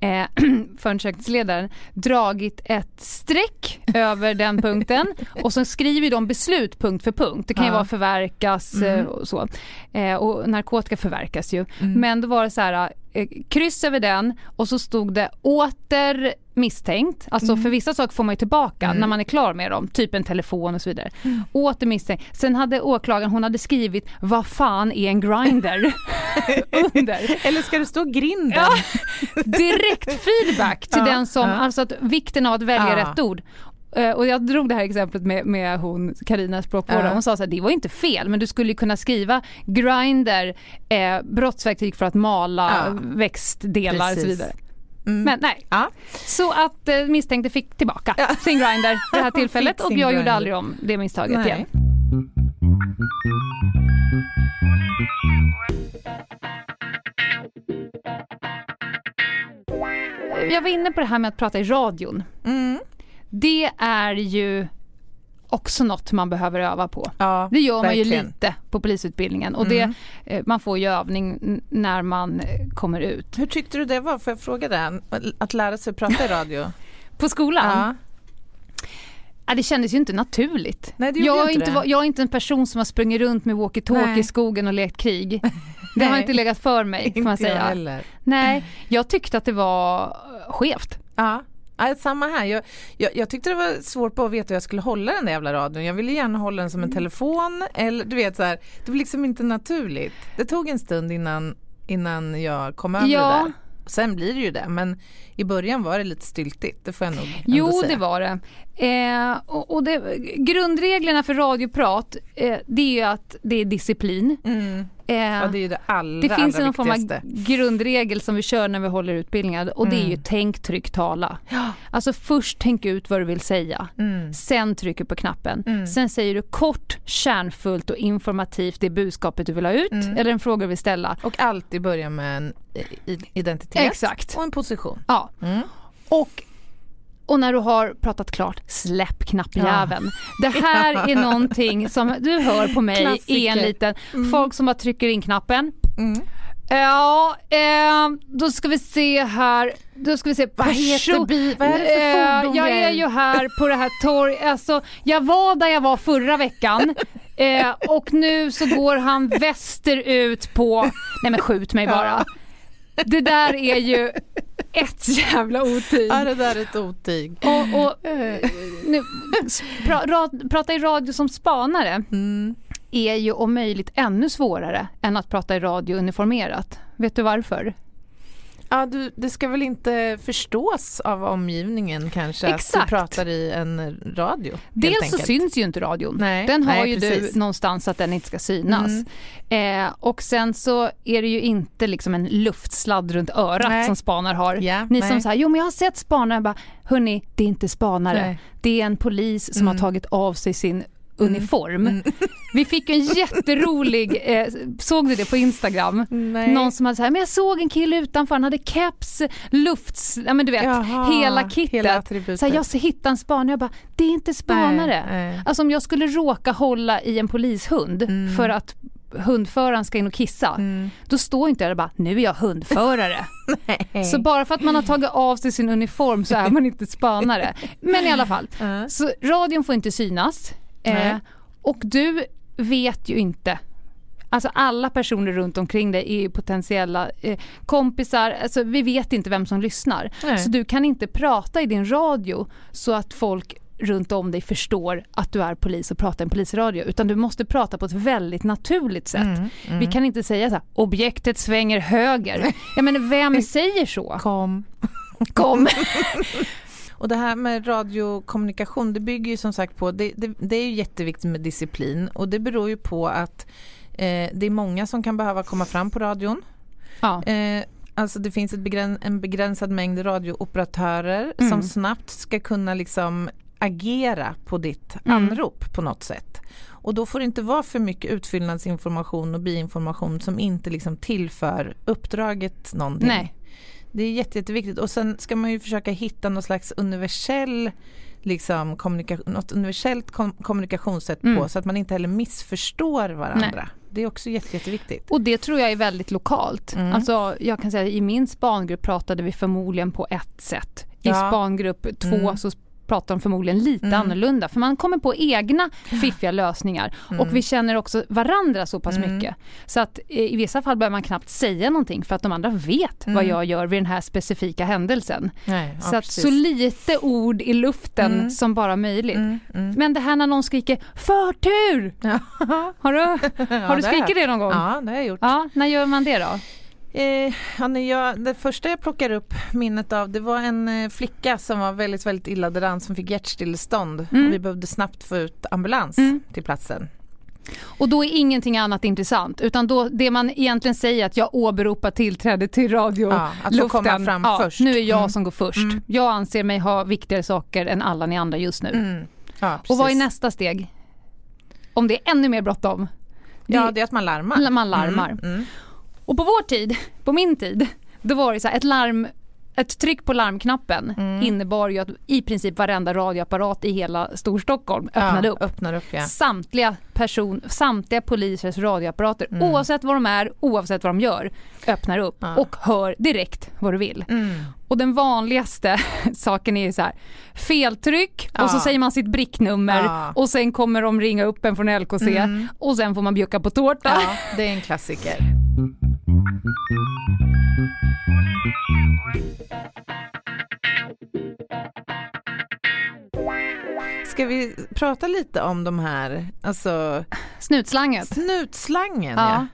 eh, [clears throat] förundersökningsledaren, dragit ett streck över den [laughs] punkten och så skriver de beslut punkt för punkt. Det kan ju Ja. vara förverkas Mm. eh, och så. Eh, och narkotika förverkas ju. Mm. Men då var det så här, eh, kryss över den och så stod det åter misstänkt. Alltså Mm. för vissa saker får man ju tillbaka Mm. när man är klar med dem, typ en telefon och så vidare. Mm. Åter misstänkt. Sen hade åklagaren, hon hade skrivit vad fan är en grinder [laughs] [laughs] under. [laughs] Eller ska det stå grinden? Ja, [laughs] direkt feedback till den som, alltså att vikten av att välja Ja. rätt ord. Eh, Och jag drog det här exemplet med, med hon Carina språkvårdare. Hon sa så här, det var inte fel men du skulle kunna skriva grinder, eh, brottsverktyg för att mala Ja. växtdelar och så Precis. vidare. Mm. Men nej, Ja. så att eh, misstänkte fick tillbaka Ja. sin grinder det här [laughs] tillfället och jag grinder. gjorde aldrig om det misstaget Nej. igen. Jag var inne på det här med att prata i radion. Mm. Det är ju också något man behöver öva på. Ja, Det gör man ju verkligen. lite på polisutbildningen och Mm. det, eh, man får ju övning när man eh, kommer ut. Hur tyckte du det var? Får jag fråga det? Att lära sig prata i radio? [laughs] På skolan? ja. Det kändes ju inte naturligt. Nej, jag, är inte jag är inte en person som har sprungit runt med walkie-talkie i skogen och lekt krig. [laughs] Det har inte legat för mig kan man säga. heller. Nej, jag tyckte att det var skevt. Ja. Ja, samma här. Jag, jag, jag tyckte det var svårt på att veta hur jag skulle hålla den där jävla radion. Jag ville gärna hålla den som en Mm. telefon eller du vet så här. Det var liksom inte naturligt. Det tog en stund innan, innan jag kom över Ja. det där. Sen blir det ju det men i början var det lite styltigt. Det får jag nog ändå Jo, säga. det var det. Eh, och och det, grundreglerna för radioprat, eh, det är att det är disciplin. Mm. Eh, Ja, det är det allra, det finns en form av grundregel som vi kör när vi håller utbildningar och det är ju Mm. tänk, tryck, tala. Ja. Alltså först tänk ut vad du vill säga. Mm. Sen trycker på knappen. Mm. Sen säger du kort, kärnfullt och informativt det budskapet du vill ha ut Mm. eller en fråga du vill ställa. Och alltid börja med en identitet Exakt. och en position. Ja. Mm. Och, och när du har pratat klart, släpp knappjäveln. Det här är [laughs] någonting som du hör på mig i en Klassiker. liten, Mm. folk som bara trycker in knappen. Mm. Ja, eh, då ska vi se här. Då ska vi se. Vad heter bi- vad är det för Eh, fordon Jag det är? är ju här på det här torget. Alltså, jag var där jag var förra veckan. [laughs] Eh, och nu så går han västerut på... Nej men skjut mig bara. Det där är ju ett jävla otyg. Ja, det där är ett otyg. Och, och nu, pra, ra, prata i radio som spanare Mm. är ju om möjligt ännu svårare än att prata i radio uniformerat. Vet du varför? Ja, du, det ska väl inte förstås av omgivningen kanske att Exakt. du pratar i en radio? Dels så syns ju inte radion. Nej, den har nej, ju precis. du någonstans att den inte ska synas. Mm. Eh, och sen så är det ju inte liksom en luftsladd runt örat Nej. som spanar har. Ja, Ni nej. som säger, jo men jag har sett spanare, bara, hörni, det är inte spanare. Det är en polis som Mm. har tagit av sig sin uniform. Mm. [laughs] Vi fick en jätterolig, eh, såg du det på Instagram? Nej. Någon som hade sagt, men jag såg en kille utanför, han hade keps, lufts, ja men du vet, Jaha, hela kittet. Hela så här, jag hittade en spanare, jag bara, det är inte spanare. Nej, nej. Alltså om jag skulle råka hålla i en polishund Mm. för att hundföraren ska in och kissa, Mm. då står inte jag där och bara, nu är jag hundförare. [laughs] Så bara för att man har tagit av sig sin uniform så är man inte spanare. Men i alla fall, [laughs] Ja. så radion får inte synas. Eh, och du vet ju inte Alltså alla personer runt omkring dig är potentiella eh, kompisar, alltså vi vet inte vem som lyssnar. Nej. Så du kan inte prata i din radio så att folk runt om dig förstår att du är polis och pratar i en polisradio utan du måste prata på ett väldigt naturligt sätt. Mm, mm. Vi kan inte säga så här, objektet svänger höger. [laughs] Jag menar vem säger så? Kom. Kom! [laughs] Och det här med radiokommunikation, det bygger ju som sagt på, det, det, det är ju jätteviktigt med disciplin och det beror ju på att eh, det är många som kan behöva komma fram på radion. Ja. Eh, alltså det finns ett begräns, en begränsad mängd radiooperatörer Mm. som snabbt ska kunna liksom agera på ditt Mm. anrop på något sätt. Och då får det inte vara för mycket utfyllnadsinformation och biinformation som inte liksom tillför uppdraget någonting. Nej. Det är jätte, jätteviktigt och sen ska man ju försöka hitta något slags universell liksom, kommunika- något universellt kom- kommunikationssätt Mm. på så att man inte heller missförstår varandra. Det är också jätte, jätteviktigt. Och det tror jag är väldigt lokalt. Mm. Alltså jag kan säga i min spangrupp pratade vi förmodligen på ett sätt. I Ja. spangrupp två Mm. så pratar de förmodligen lite Mm. annorlunda för man kommer på egna fiffiga lösningar och vi känner också varandra så pass Mm. mycket. Så att eh, i vissa fall behöver man knappt säga någonting för att de andra vet Mm. vad jag gör vid den här specifika händelsen. Nej, ja, så att precis. så lite ord i luften Mm. som bara möjligt. Mm, mm. Men det här när någon skriker förtur! Ja. Har du, [laughs] har du skrikit det någon gång? Ja, det har jag gjort. Ja, när gör man det då? Eh, när jag, det första jag plockar upp minnet av det var en eh, flicka som var väldigt, väldigt illa däran som fick hjärtstillestånd Mm. och vi behövde snabbt få ut ambulans Mm. till platsen. Och då är ingenting annat intressant utan då det man egentligen säger att jag åberopar tillträde till radio Ja, att få komma fram ja, först. Nu är jag Mm. som går först. Mm. Jag anser mig ha viktigare saker än alla ni andra just nu. Mm. Ja, Och vad är nästa steg? Om det är ännu mer bråttom? Ja, det är att man larmar. Man larmar. Och på vår tid, på min tid, då var det så här ett larm ett tryck på larmknappen Mm. innebar ju att i princip varenda radioapparat i hela Storstockholm öppnade ja, upp. Öppnar upp, ja. Samtliga, person, samtliga polisers radioapparater, Mm. oavsett vad de är, oavsett vad de gör, öppnar upp Ja. och hör direkt vad du vill. Mm. Och den vanligaste [laughs] saken är ju så här, feltryck och så säger man sitt bricknummer och sen kommer de ringa upp en från LKC Mm. och sen får man bjucka på tårta. Ja, det är en klassiker. Ska vi prata lite om de här, alltså Snutslanget. snutslangen? Ja.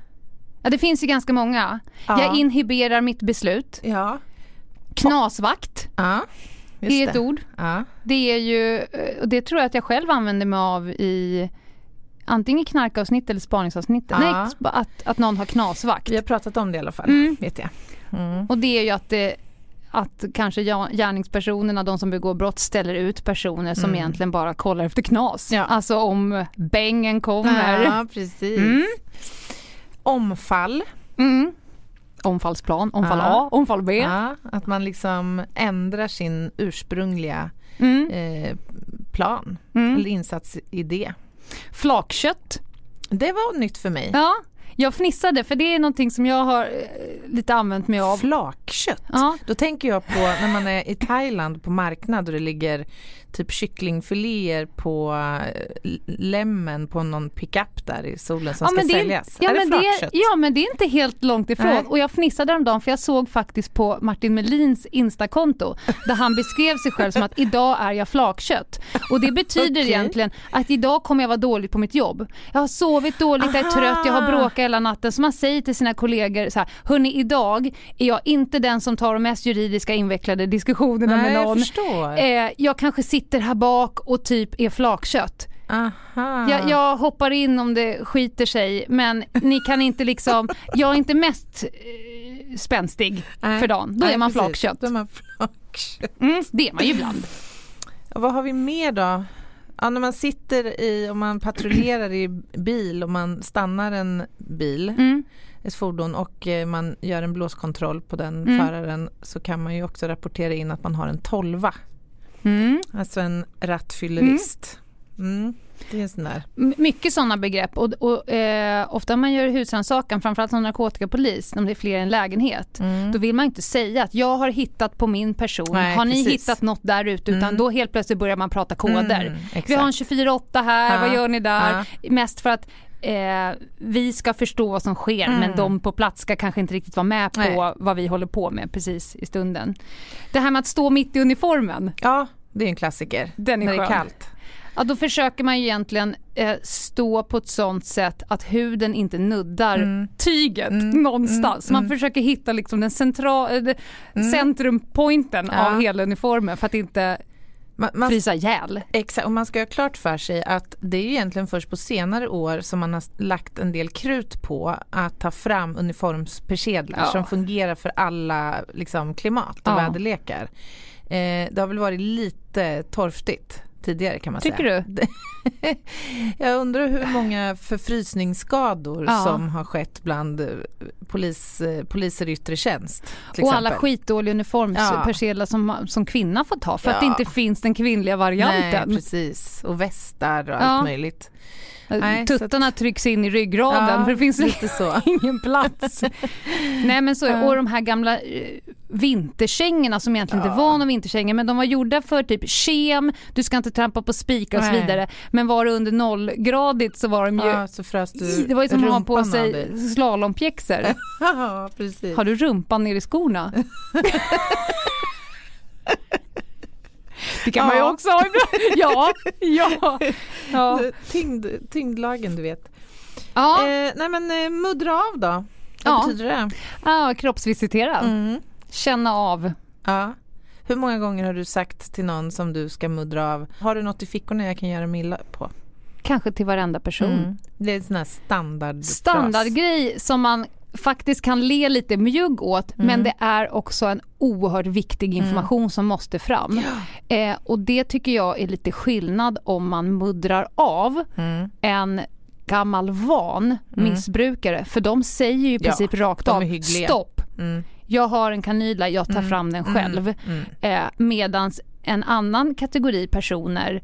ja, det finns ju ganska många. Ja. Jag inhiberar mitt beslut. Ja, Knasvakt ja just är ett det. ord. Ja. Det är ju, och det tror jag att jag själv använder mig av i antingen knarkavsnitt eller spaningsavsnitt. Ja. Nej, att, att någon har knasvakt. Vi har pratat om det i alla fall, Mm. vet jag. Mm. Och det är ju att det att kanske gärningspersonerna, de som begår brott, ställer ut personer som Mm. egentligen bara kollar efter knas. Ja. Alltså om bängen kommer. Ja, precis. Mm. Omfall. Mm. Omfallsplan, omfall Ja. A, omfall B. Ja, att man liksom ändrar sin ursprungliga Mm. eh, plan Mm. eller insatsidé. Flakkött. Det var nytt för mig. Ja, jag fnissade för det är någonting som jag har eh, lite använt mig av. Flakkött. Ja. Då tänker jag på när man är i Thailand på marknad och det ligger typ kycklingfiléer på eh, lämmen på någon pickup där i solen som Ja, ska det säljas. Ja är det flakkött? ja men det är inte helt långt ifrån. Nej. Och jag fnissade häromdagen för jag såg faktiskt på Martin Melins Instakonto där han beskrev sig själv som att idag är jag flakkött. Och det betyder Okej. egentligen att idag kommer jag vara dålig på mitt jobb. Jag har sovit dåligt, jag är trött, jag har bråkat hela natten. Så man säger till sina kollegor så här, hörni idag är jag inte den som tar de mest juridiska invecklade diskussionerna Nej, med jag någon. förstår. Eh, jag kanske sitter här bak och typ är flakkött. Aha. Jag, jag hoppar in om det skiter sig men ni kan inte liksom, [laughs] jag är inte mest eh, spänstig Nej. för dagen. Då Nej, är man precis. flakkött. Då är man flakkött. Mm, det är man ju ibland. Och vad har vi mer då? Ja, när man sitter i, om man patrullerar i bil och man stannar en bil, Mm. Ett fordon och eh, man gör en blåskontroll på den Mm. föraren så kan man ju också rapportera in att man har en tolva. Mm. Alltså en rattfyllerist. Mm. Det är sån där. Mycket sådana begrepp och, och eh, ofta när man gör husrannsakan, framförallt som narkotikapolis, om det är fler i en lägenhet, Mm. då vill man inte säga att jag har hittat på min person, Nej, har ni precis. hittat något där ute? Utan Mm. då helt plötsligt börjar man prata koder. Mm. Vi har en 24-8 här, Ja, vad gör ni där? ja. Mest för att eh, vi ska förstå vad som sker Mm. men de på plats ska kanske inte riktigt vara med på Nej. vad vi håller på med precis i stunden. Det här med att stå mitt i uniformen, Ja, det är en klassiker. Den är när det är skön. kallt. Ja, då försöker man ju egentligen eh, stå på ett sånt sätt att huden inte nuddar tyget någonstans. man försöker hitta liksom den central, eh, centrumpointen Ja. av hela uniformen för att inte Man, man, frysa ihjäl. exakt, och man ska ha klart för sig att det är ju egentligen först på senare år som man har lagt en del krut på att ta fram uniformspersedlar Ja. som fungerar för alla liksom, klimat och Ja. väderlekar. Eh, det har väl varit lite torftigt tidigare kan man Tycker säga. du? [laughs] Jag undrar hur många förfrysningsskador Ja. som har skett bland eh, polis, eh, poliser i yttre tjänst. Och alla skitdåliga uniformspersedlar som, som kvinna får ta för att det Ja. inte finns den kvinnliga Nej, varianten. precis. Och västar och Ja. allt möjligt. Nej, Tuttarna trycks in i ryggraden Ja, för det finns lite så. [laughs] ingen plats. Nej men så, och de här gamla eh, vinterkängorna som egentligen Ja. inte var några vinterkängor men de var gjorda för typ kem, du ska inte trampa på spikar och så vidare. Men var det under nollgradigt så var de ju, Ja, så frös du det var ju som att ha på sig slalompjäxor. [laughs] Ja, precis. Har du rumpan ner i skorna? [laughs] Det kan man ju Ja. också ha ibland. [laughs] Ja, ja. ja. [laughs] Tyngd, tyngdlagen du vet. ja. Eh, nej men eh, muddra av då. Vad Ja. betyder det? ja kroppsvisitera. Mm. Känna av. Ja. Hur många gånger har du sagt till någon som du ska muddra av, har du något i fickorna jag kan göra mig illa på? Kanske till varenda person. Mm. Det är en sån här standard Standardgrej som man faktiskt kan le lite mjugg åt Mm. men det är också en oerhört viktig information som måste fram. Eh, och det tycker jag är lite skillnad om man muddrar av Mm. en gammal van missbrukare för de säger ju i Ja, princip rakt de är av stopp. Mm. Jag har en kanyla, jag tar fram den själv. Mm. Eh, medans en annan kategori personer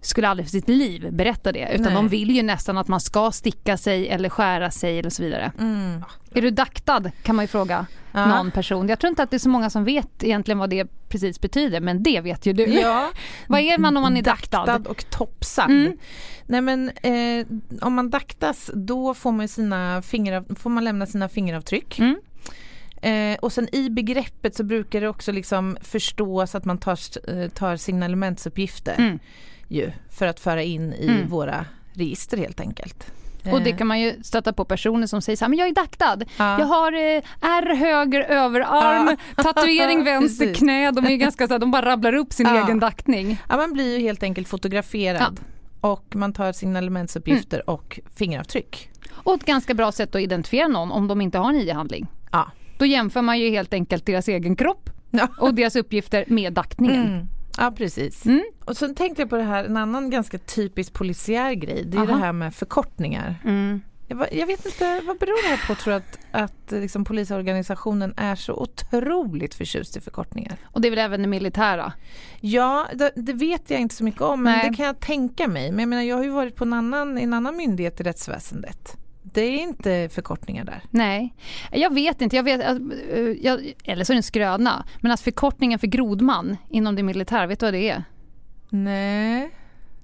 skulle aldrig för sitt liv berätta det utan Nej. de vill ju nästan att man ska sticka sig eller skära sig eller så vidare. Mm. Är du daktad kan man ju fråga Ja. någon person. Jag tror inte att det är så många som vet egentligen vad det precis betyder men det vet ju du. Ja, [laughs] Vad är man om man är daktad? daktad och topsad. Mm. Nej men eh, om man daktas då får man, sina fingerav, får man lämna sina fingeravtryck. Mm. Eh, och sen i begreppet så brukar det också liksom förstås att man tar, eh, tar signalementsuppgifter Mm. Ju, för att föra in i Mm. våra register helt enkelt. Och det Eh, kan man ju stöta på personer som säger så här, men jag är daktad. ja. Jag har eh, ärr höger överarm, [laughs] tatuering [laughs] vänster knä. De är ganska så här, de bara rabblar upp sin Ja. egen daktning. Ja, man blir ju helt enkelt fotograferad. Och man tar signalementsuppgifter Mm. och fingeravtryck. Och ett ganska bra sätt att identifiera någon om de inte har en ID-handling. Ja. Då jämför man ju helt enkelt deras egen kropp Ja. och deras uppgifter med daktningen. Mm. Ja precis. Mm. Och sen tänkte jag på det här, en annan ganska typisk polisiär grej, det är Aha. det här med förkortningar. Mm. Jag, vet inte, vad beror det här på tror du att, att liksom, polisorganisationen är så otroligt förtjust i förkortningar? Och det är väl även det militära. Ja, det, det vet jag inte så mycket om, men Nej. det kan jag tänka mig. Men jag menar, jag har ju varit på en annan, en annan myndighet i rättsväsendet. Det är inte förkortningar där. Nej, jag vet inte. Jag vet, att, eh, jag, eller så är det en skröna. Men att förkortningen för grodman inom det militära, vet du vad det är? Nej.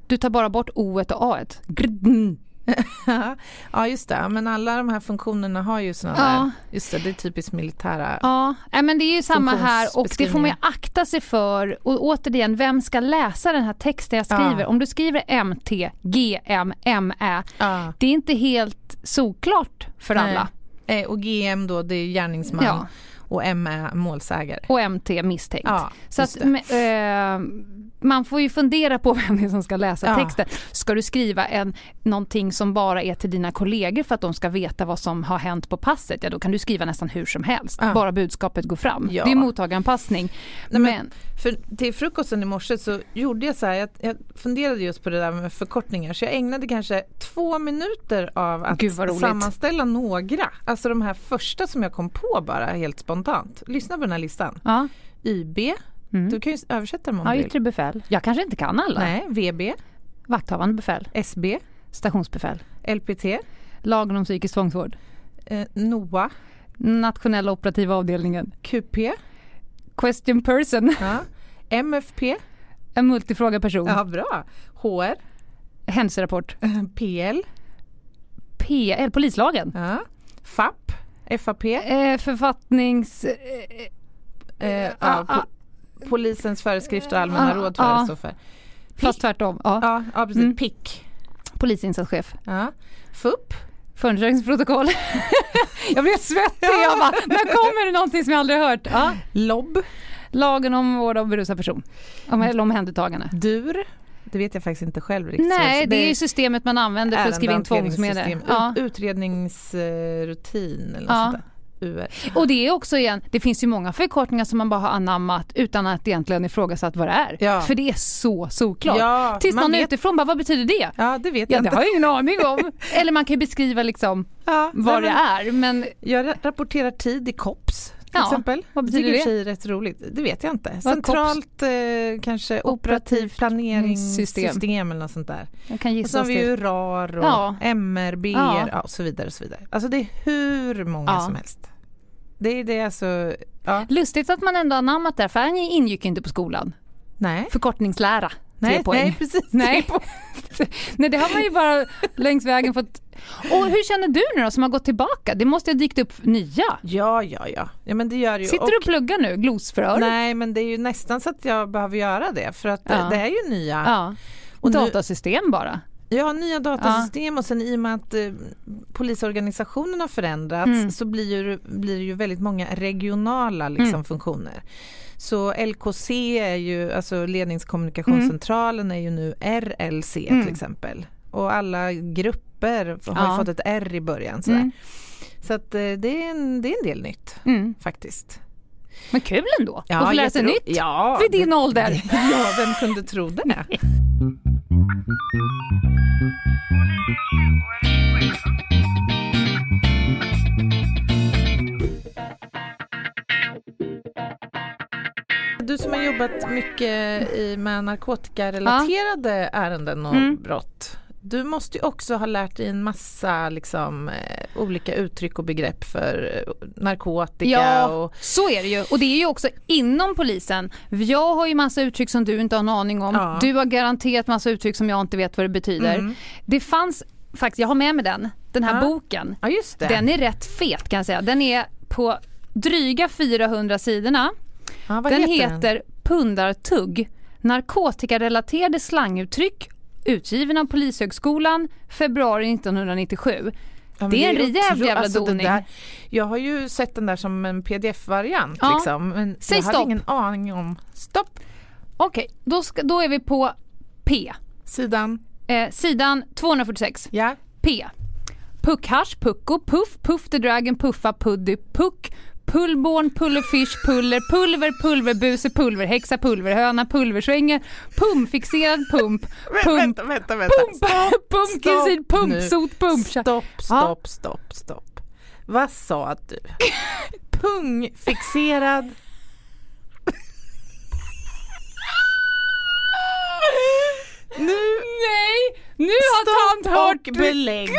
Du tar bara bort o och a Grdn. [laughs] ja, just det. Men alla de här funktionerna har ju sådana Ja. där, just det, det är typiskt militära. Ja, nej, men det är ju samma här och det får man ju akta sig för. Och återigen, vem ska läsa den här texten jag skriver? Ja. Om du skriver MT, GM, MÄ, Ja. det är inte helt såklart för Nej. alla. Eh, Och GM då, det är gärningsman Ja. och M är målsägare. Och MT misstänkt. Ja, Så att, det. Man får ju fundera på [laughs] vem det är som ska läsa Ja. texten. Ska du skriva en, någonting som bara är till dina kollegor för att de ska veta vad som har hänt på passet, ja då kan du skriva nästan hur som helst. Ja. Bara budskapet går fram. Ja. Det är mottagaranpassning. Nej, men- men, För till frukosten i morse så gjorde jag så här, jag, jag funderade just på det där med förkortningar så jag ägnade kanske två minuter av att sammanställa några. Alltså de här första som jag kom på bara helt spontant. Lyssna på den här listan. ja. YB, Mm. du kan ju översätta dem om ja, du vill. yttre befäl. Jag kanske inte kan alla. Nej, VB, Vakthavande befäl, SB, stationsbefäl, LPT, lagen om psykisk tvångsvård, eh, NOA, nationella operativa avdelningen, QP, question person, [laughs] ja, MFP, en multifråga person, ja bra, HR, händelserapport, eh, PL, PL, polislagen, ja, FAP, FAP, eh, författnings... Eh, Eh, Ah, po- polisens föreskrifter och allmänna Ah, råd tror jag ah. det står för. Fast tvärtom. Ja. Ja, precis. Mm. PIK. Polisinsatschef. Ja. FUP. Förundersökningsprotokoll. [laughs] jag blev svettig. Jag bara, när kommer det någonting som jag aldrig hört? Ja. LOB. Lagen om vård av berusad person. Om, eller omhändertagande. DUR. Det vet jag faktiskt inte själv riktigt. Nej, det är systemet man använder för att skriva in tvångsmedel. Ja. Ut- Utredningsrutin eller något Ja. sånt där. UR. Och det är också igen, det finns ju många förkortningar som man bara har anammat utan att egentligen ifrågasatt vad det är. Ja. För det är så solklart. Ja, Tills man någon vet- utifrån bara, vad betyder det? Ja, det vet Ja, jag det inte. har jag ingen aning om. [laughs] Eller man kan beskriva liksom Ja, vad det är. Men Jag ra- rapporterar tid i COPS till Ja, exempel. vad betyder det? och det? rätt roligt. Det vet jag inte. Centralt eh, kanske operativ planeringssystem system. eller något sånt där. jag kan Och så gissa har vi ju. RAR och Ja. MRB Ja. ja. och så vidare. Och så vidare. Alltså det är hur många Ja. som helst. Det är det alltså, ja, Lustigt att man ändå anammat det, för han ingick inte på skolan. nej. Förkortningslära, tre Nej, poäng. nej precis. Nej. Tre poäng. [laughs] Nej, det har man ju bara längs vägen fått... Och hur känner du nu då som har gått tillbaka? Det måste ha dykt upp nya. Ja, ja, ja. Ja men det gör det ju. Sitter du och pluggar nu, glosförhör? Nej men det är ju nästan så att jag behöver göra det för att Ja. det, är ju nya. Ja. Och nu- Datasystem bara. Ja, nya datasystem och sen i och med att eh, polisorganisationen har förändrats Mm. så blir, ju, blir det ju väldigt många regionala liksom, Mm. funktioner. Så LKC är ju, alltså ledningskommunikationscentralen är ju nu RLC Mm. till exempel. Och alla grupper har Ja. ju fått ett R i början. Sådär. Mm. Så att eh, det är, en, det är en del nytt Mm. faktiskt. Men kul ändå att få lära sig nytt Ja, vid din det- ålder. [laughs] Ja, vem kunde tro det? [laughs] Du som har jobbat mycket i, med narkotikarelaterade ärenden och Mm. brott. Du måste ju också ha lärt dig en massa liksom, eh, olika uttryck och begrepp för eh, narkotika. Ja, Och, så är det ju. Och det är ju också inom polisen. Jag har ju massa uttryck som du inte har en aning om. Ja. Du har garanterat massa uttryck som jag inte vet vad det betyder. Mm. Det fanns faktiskt, jag har med mig den, den här Ja. boken. ja. Den är rätt fet kan jag säga. Den är på dryga 400 sidorna. ja, Den heter heter Pundartugg. Narkotikarelaterade slanguttryck utgiven av Polishögskolan februari 1997. Ja, Det är en rejäl jävla alltså doning. där- Jag har ju sett den där som en pdf-variant Ja. liksom, men Säg jag hade stopp. ingen aning om... Stopp! Okej, då, ska, då är vi på P. Sidan, Eh, sidan 246. ja. P. Puckhasch, pucko, puff, puff the dragon, puffa, puddy, puck, pullborn, pullerfish, puller, pulver, pulverbuse, pulverhäxa, pulverhöna, pulversvänge, pumpfixerad pump, [laughs] pump, vänta, vänta, pump, stopp nu. pumpsot, pump. Stopp, stopp, stopp, stopp. Vad sa du? [laughs] Pungfixerad... [laughs] Nu, Nej, nu har tant stopp hört och belägg.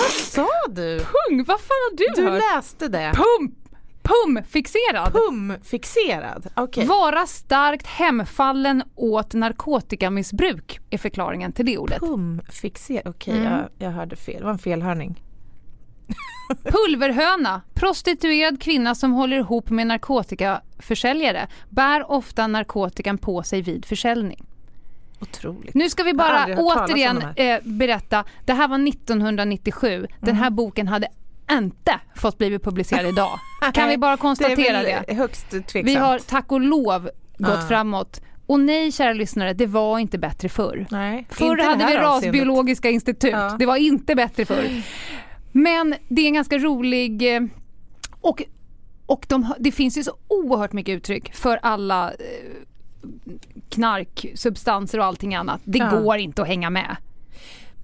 Vad sa du? pung. Vad fan har du, Du hört? läste det. Pump, pumpfixerad. Pumfixerad? Okej. Vara starkt hemfallen åt narkotikamissbruk är förklaringen till det ordet. Pumfixerad, okej Mm. jag, jag hörde fel. Det var en felhörning. [laughs] Pulverhöna, prostituerad kvinna som håller ihop med narkotikaförsäljare, bär ofta narkotikan på sig vid försäljning. Otroligt. Nu ska vi bara återigen eh, berätta, det här var 1997, den Mm. här boken hade inte fått bli publicerad idag. [laughs] Kan vi bara det konstatera det? väl högst tveksamt. Vi har tack och lov gått Ja. framåt. Och nej kära lyssnare, det var inte bättre förr. Nej, Förr det hade vi rasbiologiska institut. Ja. Det var inte bättre förr. Men det är en ganska rolig... eh, Och, och de, det finns ju så oerhört mycket uttryck för alla eh, knark, substanser och allting annat. Det Ja. går inte att hänga med.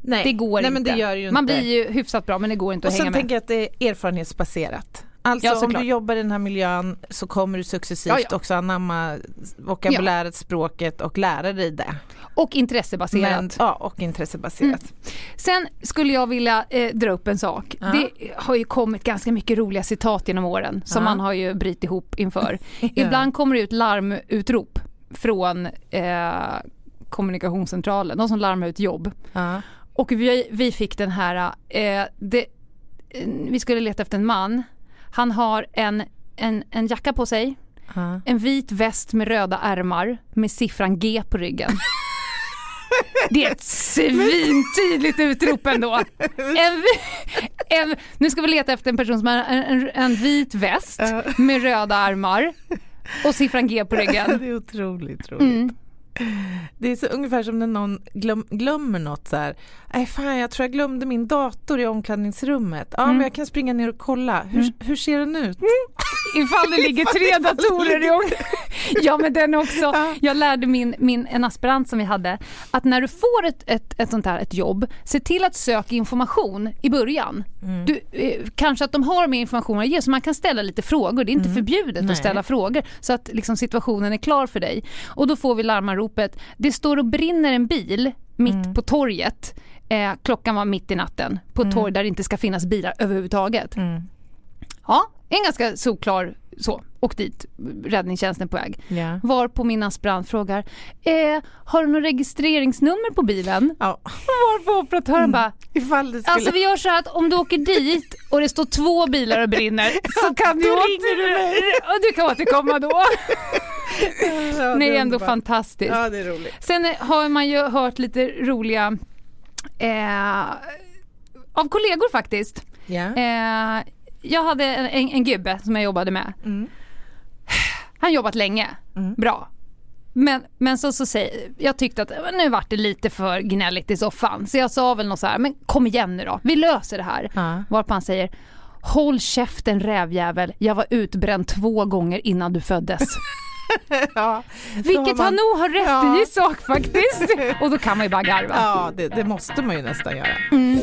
Nej, Det går Nej, inte. men det ju Man inte. blir ju hyfsat bra men det går inte Och att hänga sen med. tänker jag att det är erfarenhetsbaserat. Alltså Ja, om du jobbar i den här miljön så kommer du successivt Ja, ja. också anamma vokabuläret, språket och lära dig det. Och intressebaserat. Men, ja, och intressebaserat. Sen skulle jag vilja eh, dra upp en sak. Det har ju kommit ganska mycket roliga citat genom åren som man har ju brytt ihop inför. [laughs] Ibland kommer det ut larmutrop från eh, kommunikationscentralen, de som larmar ut jobb. Ja. Och vi, vi fick den här, eh, det, vi skulle leta efter en man. Han har en, en, en jacka på sig, Ja. en vit väst med röda ärmar med siffran G på ryggen. Det är ett svintydligt utrop ändå. En, en, nu ska vi leta efter en person som har en, en, en vit väst med röda armar och siffran G på ryggen. [laughs] Det är otroligt roligt. Mm. Det är så ungefär som när någon glöm, glömmer något så här. Nej fan jag tror jag glömde min dator i omklädningsrummet. Ja Mm. men jag kan springa ner och kolla. Hur, hur ser den ut? Ifall det ligger tre datorer i om... [laughs] Ja men den också. Ja. Jag lärde min, min, en aspirant som vi hade att när du får ett, ett, ett sånt här ett jobb, se till att söka information i början. Mm. Du, eh, kanske att de har mer information att ge så man kan ställa lite frågor. Det är inte förbjudet Mm. Nej. att ställa frågor så att liksom, situationen är klar för dig. Och då får vi larmanropet, det står och brinner en bil mitt Mm. på torget. Eh, klockan var mitt i natten på ett torg där det inte ska finnas bilar överhuvudtaget. Mm. Ja, en ganska solklar så. Och dit, räddningstjänsten på väg. Ja. Var på min aspirant frågar, eh, har du något registreringsnummer på bilen? ja. Var på operatören bara, Ifall skulle... alltså vi gör så här att om du åker dit och det står två bilar och brinner [laughs] så kan du, åter... du mig. [laughs] och du kan återkomma då. [laughs] ja, Det är ändå underbart. fantastiskt. Ja det är roligt. Sen har man ju hört lite roliga eh, av kollegor faktiskt. Ja. Eh, jag hade en, en, en gubbe som jag jobbade med. Mm. Han jobbat länge, Mm. bra. Men, men så, så säger, jag tyckte att nu vart det lite för gnälligt i soffan. Så jag sa väl något så här, men kom igen nu då, vi löser det här. Ja. Varpå han säger, håll käften rävjävel, jag var utbränd två gånger innan du föddes. [laughs] ja. Vilket har man- han nog har rätt Ja. i sak faktiskt. Och då kan man ju bara garva. Ja, det, det måste man ju nästan göra. Mm.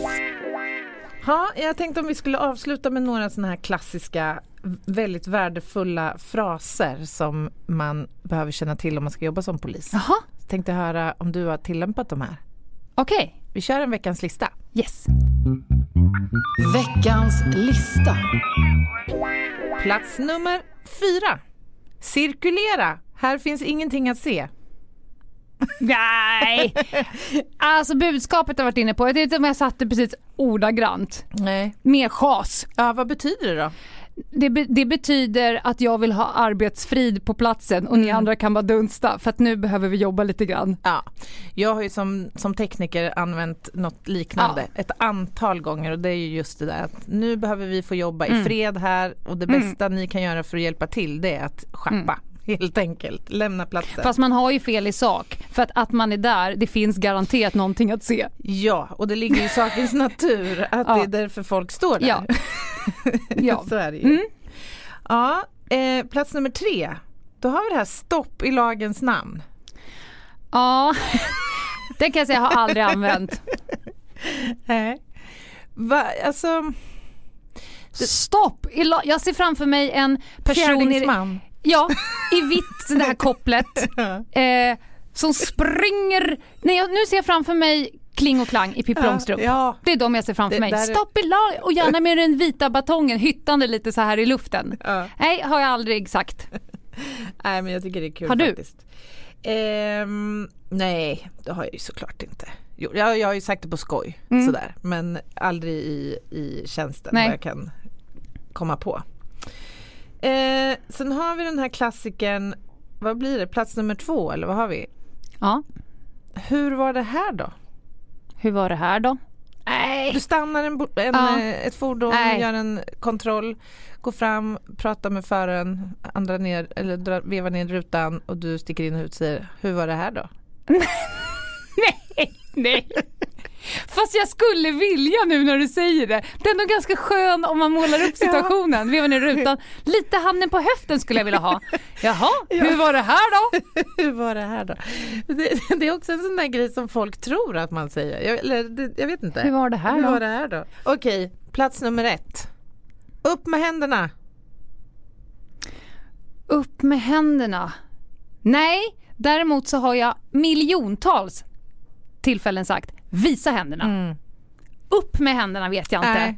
Ja, jag tänkte om vi skulle avsluta med några sådana här klassiska, väldigt värdefulla fraser som man behöver känna till om man ska jobba som polis. Jaha, Tänkte höra om du har tillämpat de här. okej. Vi kör en veckans lista. Yes. Veckans lista. Plats nummer fyra. Cirkulera. Här finns ingenting att se. Nej! Alltså budskapet har varit inne på, jag vet inte om jag satte precis ordagrant. Nej. Mer chas. Ja, vad betyder det då? Det, be, det betyder att jag vill ha arbetsfrid på platsen och ni andra kan bara dunsta för att nu behöver vi jobba lite grann. Ja, jag har ju som, som tekniker använt något liknande ett antal gånger och det är ju just det där att nu behöver vi få jobba i fred här och det bästa ni kan göra för att hjälpa till det är att schappa helt enkelt, lämna platsen. Fast man har ju fel i sak för att, att man är där, det finns garanterat någonting att se. Ja, och det ligger i sakens natur att Ja. det är därför folk står där. Ja. [laughs] Ja. Så är det ju. Mm. Ja, eh, plats nummer tre. Då har vi det här stopp i lagens namn. Ja, [laughs] det kan jag säga jag har aldrig använt. Nej. Va, alltså, Stopp! Jag ser framför mig en person i, fjärdingsman. Ja, i vitt, [laughs] det här kopplet. eh, som springer. Nej, jag, nu ser jag framför mig Kling och Klang i Pippi Långstrump. Ja, Det är de jag ser framför Det mig. där är- Stopp i lag och gärna med den vita batongen hyttande lite så här i luften. ja. Nej, har jag aldrig sagt. [laughs] Nej men jag tycker det är kul Har du? faktiskt. Ehm, nej, det har jag ju såklart inte. Jo, jag, jag har ju sagt det på skoj Mm. sådär men aldrig i, i tjänsten Nej. vad jag kan komma på. Eh, sen har vi den här klassikern, vad blir det, plats nummer två eller vad har vi? Ja, Hur var det här då? hur var det här då? Nej. Du stannar en, en, Ja. eh, ett fordon, Nej. gör en kontroll, går fram, pratar med föraren, andra ner, eller drar, vevar ner rutan och du sticker in huvudet och säger hur var det här då? [laughs] Nej, nej. Fast jag skulle vilja nu när du säger det. Det är nog ganska skön om man målar upp [laughs] situationen. Vevar ner rutan. Lite handen på höften skulle jag vilja ha. Jaha, [laughs] hur var det här då? [laughs] Hur var det här då? Det, det är också en sån där grej som folk tror att man säger. Jag, eller, det, jag vet inte. Hur var det här Hur då? var det här då? Okej, plats nummer ett. Upp med händerna. Upp med händerna. Nej, däremot så har jag miljontals tillfällen sagt visa händerna. Upp med händerna vet jag inte.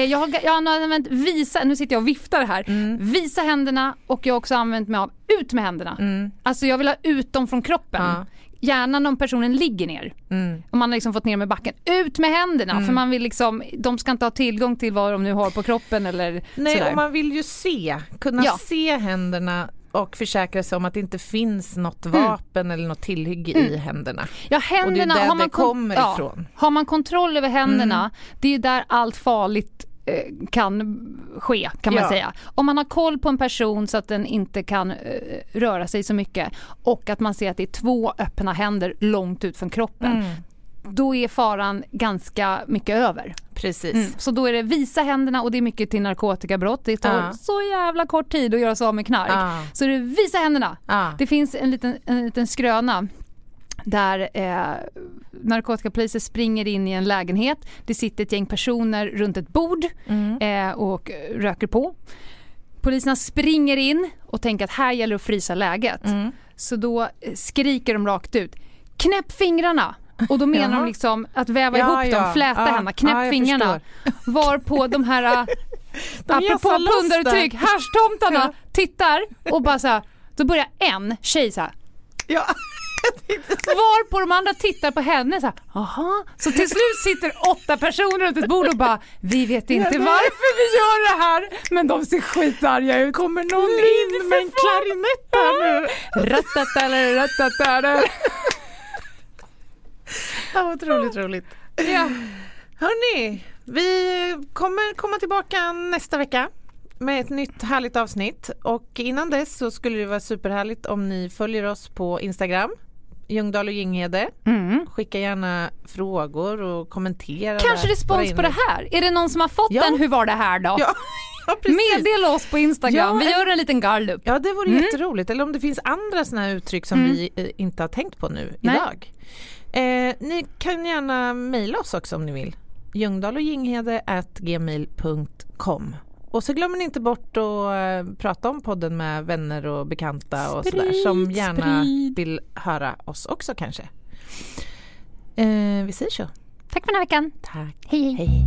Eh, Jag har, jag har använt visa, nu sitter jag och viftar här. Visa händerna och jag har också använt mig av ut med händerna. Alltså jag vill ha ut dem från kroppen. Ja. Gärna när personen ligger ner. Mm. Om man har liksom fått ner med backen. Ut med händerna för man vill liksom, de ska inte ha tillgång till vad de nu har på kroppen eller Nej, sådär. och man vill ju se, kunna Ja. se händerna och försäkra sig om att det inte finns något vapen eller något tillhygge i händerna. Ja, Och det är händerna, där har man det kommer ja, ifrån. Har man kontroll över händerna, det är där allt farligt eh, kan ske kan man Ja. säga. Om man har koll på en person så att den inte kan eh, röra sig så mycket och att man ser att det är två öppna händer långt ut från kroppen. Mm. Då är faran ganska mycket över. Precis. Mm. Så då är det visa händerna och det är mycket till narkotikabrott. Det tar Ja. så jävla kort tid att göra sig av med knark. Ja. Så det är visa händerna. Ja. Det finns en liten, en liten skröna där eh, narkotikapoliser springer in i en lägenhet. Det sitter ett gäng personer runt ett bord eh, och röker på. Poliserna springer in och tänker att här gäller det att frysa läget. Så då skriker de rakt ut Knäpp fingrarna! Och då menar de liksom att väva Ja, ihop ja. dem, fläta Ja, händerna, knäpp ja, fingrarna. Varpå de här, eh, [laughs] De apropå pundaruttryck, där. härstomtarna tittar och bara så här, då börjar en tjej så här Ja. [laughs] Var på de andra tittar på henne så här, aha. Så till slut sitter åtta personer runt ett bord och bara, vi vet inte nej. varför vi gör det här, men de ser skitarga ut. Kommer någon in med en klarinett här nu? [laughs] Ja, otroligt roligt. Ja. Hörni, vi kommer komma tillbaka nästa vecka med ett nytt härligt avsnitt och innan dess så skulle det vara superhärligt om ni följer oss på Instagram Ljungdahl och Ginghede. Mm. Skicka gärna frågor och kommentera. Kanske där, respons på det här? Är det någon som har fått Ja. den Hur var det här då? Ja, [laughs] ja. Meddela oss på Instagram, Ja, vi gör en liten gallup. Ja det vore Mm. jätteroligt. Eller om det finns andra här uttryck som Mm. vi eh, inte har tänkt på nu Nej. idag. Eh, ni kan gärna mejla oss också om ni vill. Ljungdahl och Ginghede at gmail.com. Och så glömmer ni inte bort att eh, prata om podden med vänner och bekanta och sådär som gärna sprid. vill höra oss också kanske. Eh, vi säger så. Tack för den här veckan. Tack. Hej hej. Hej.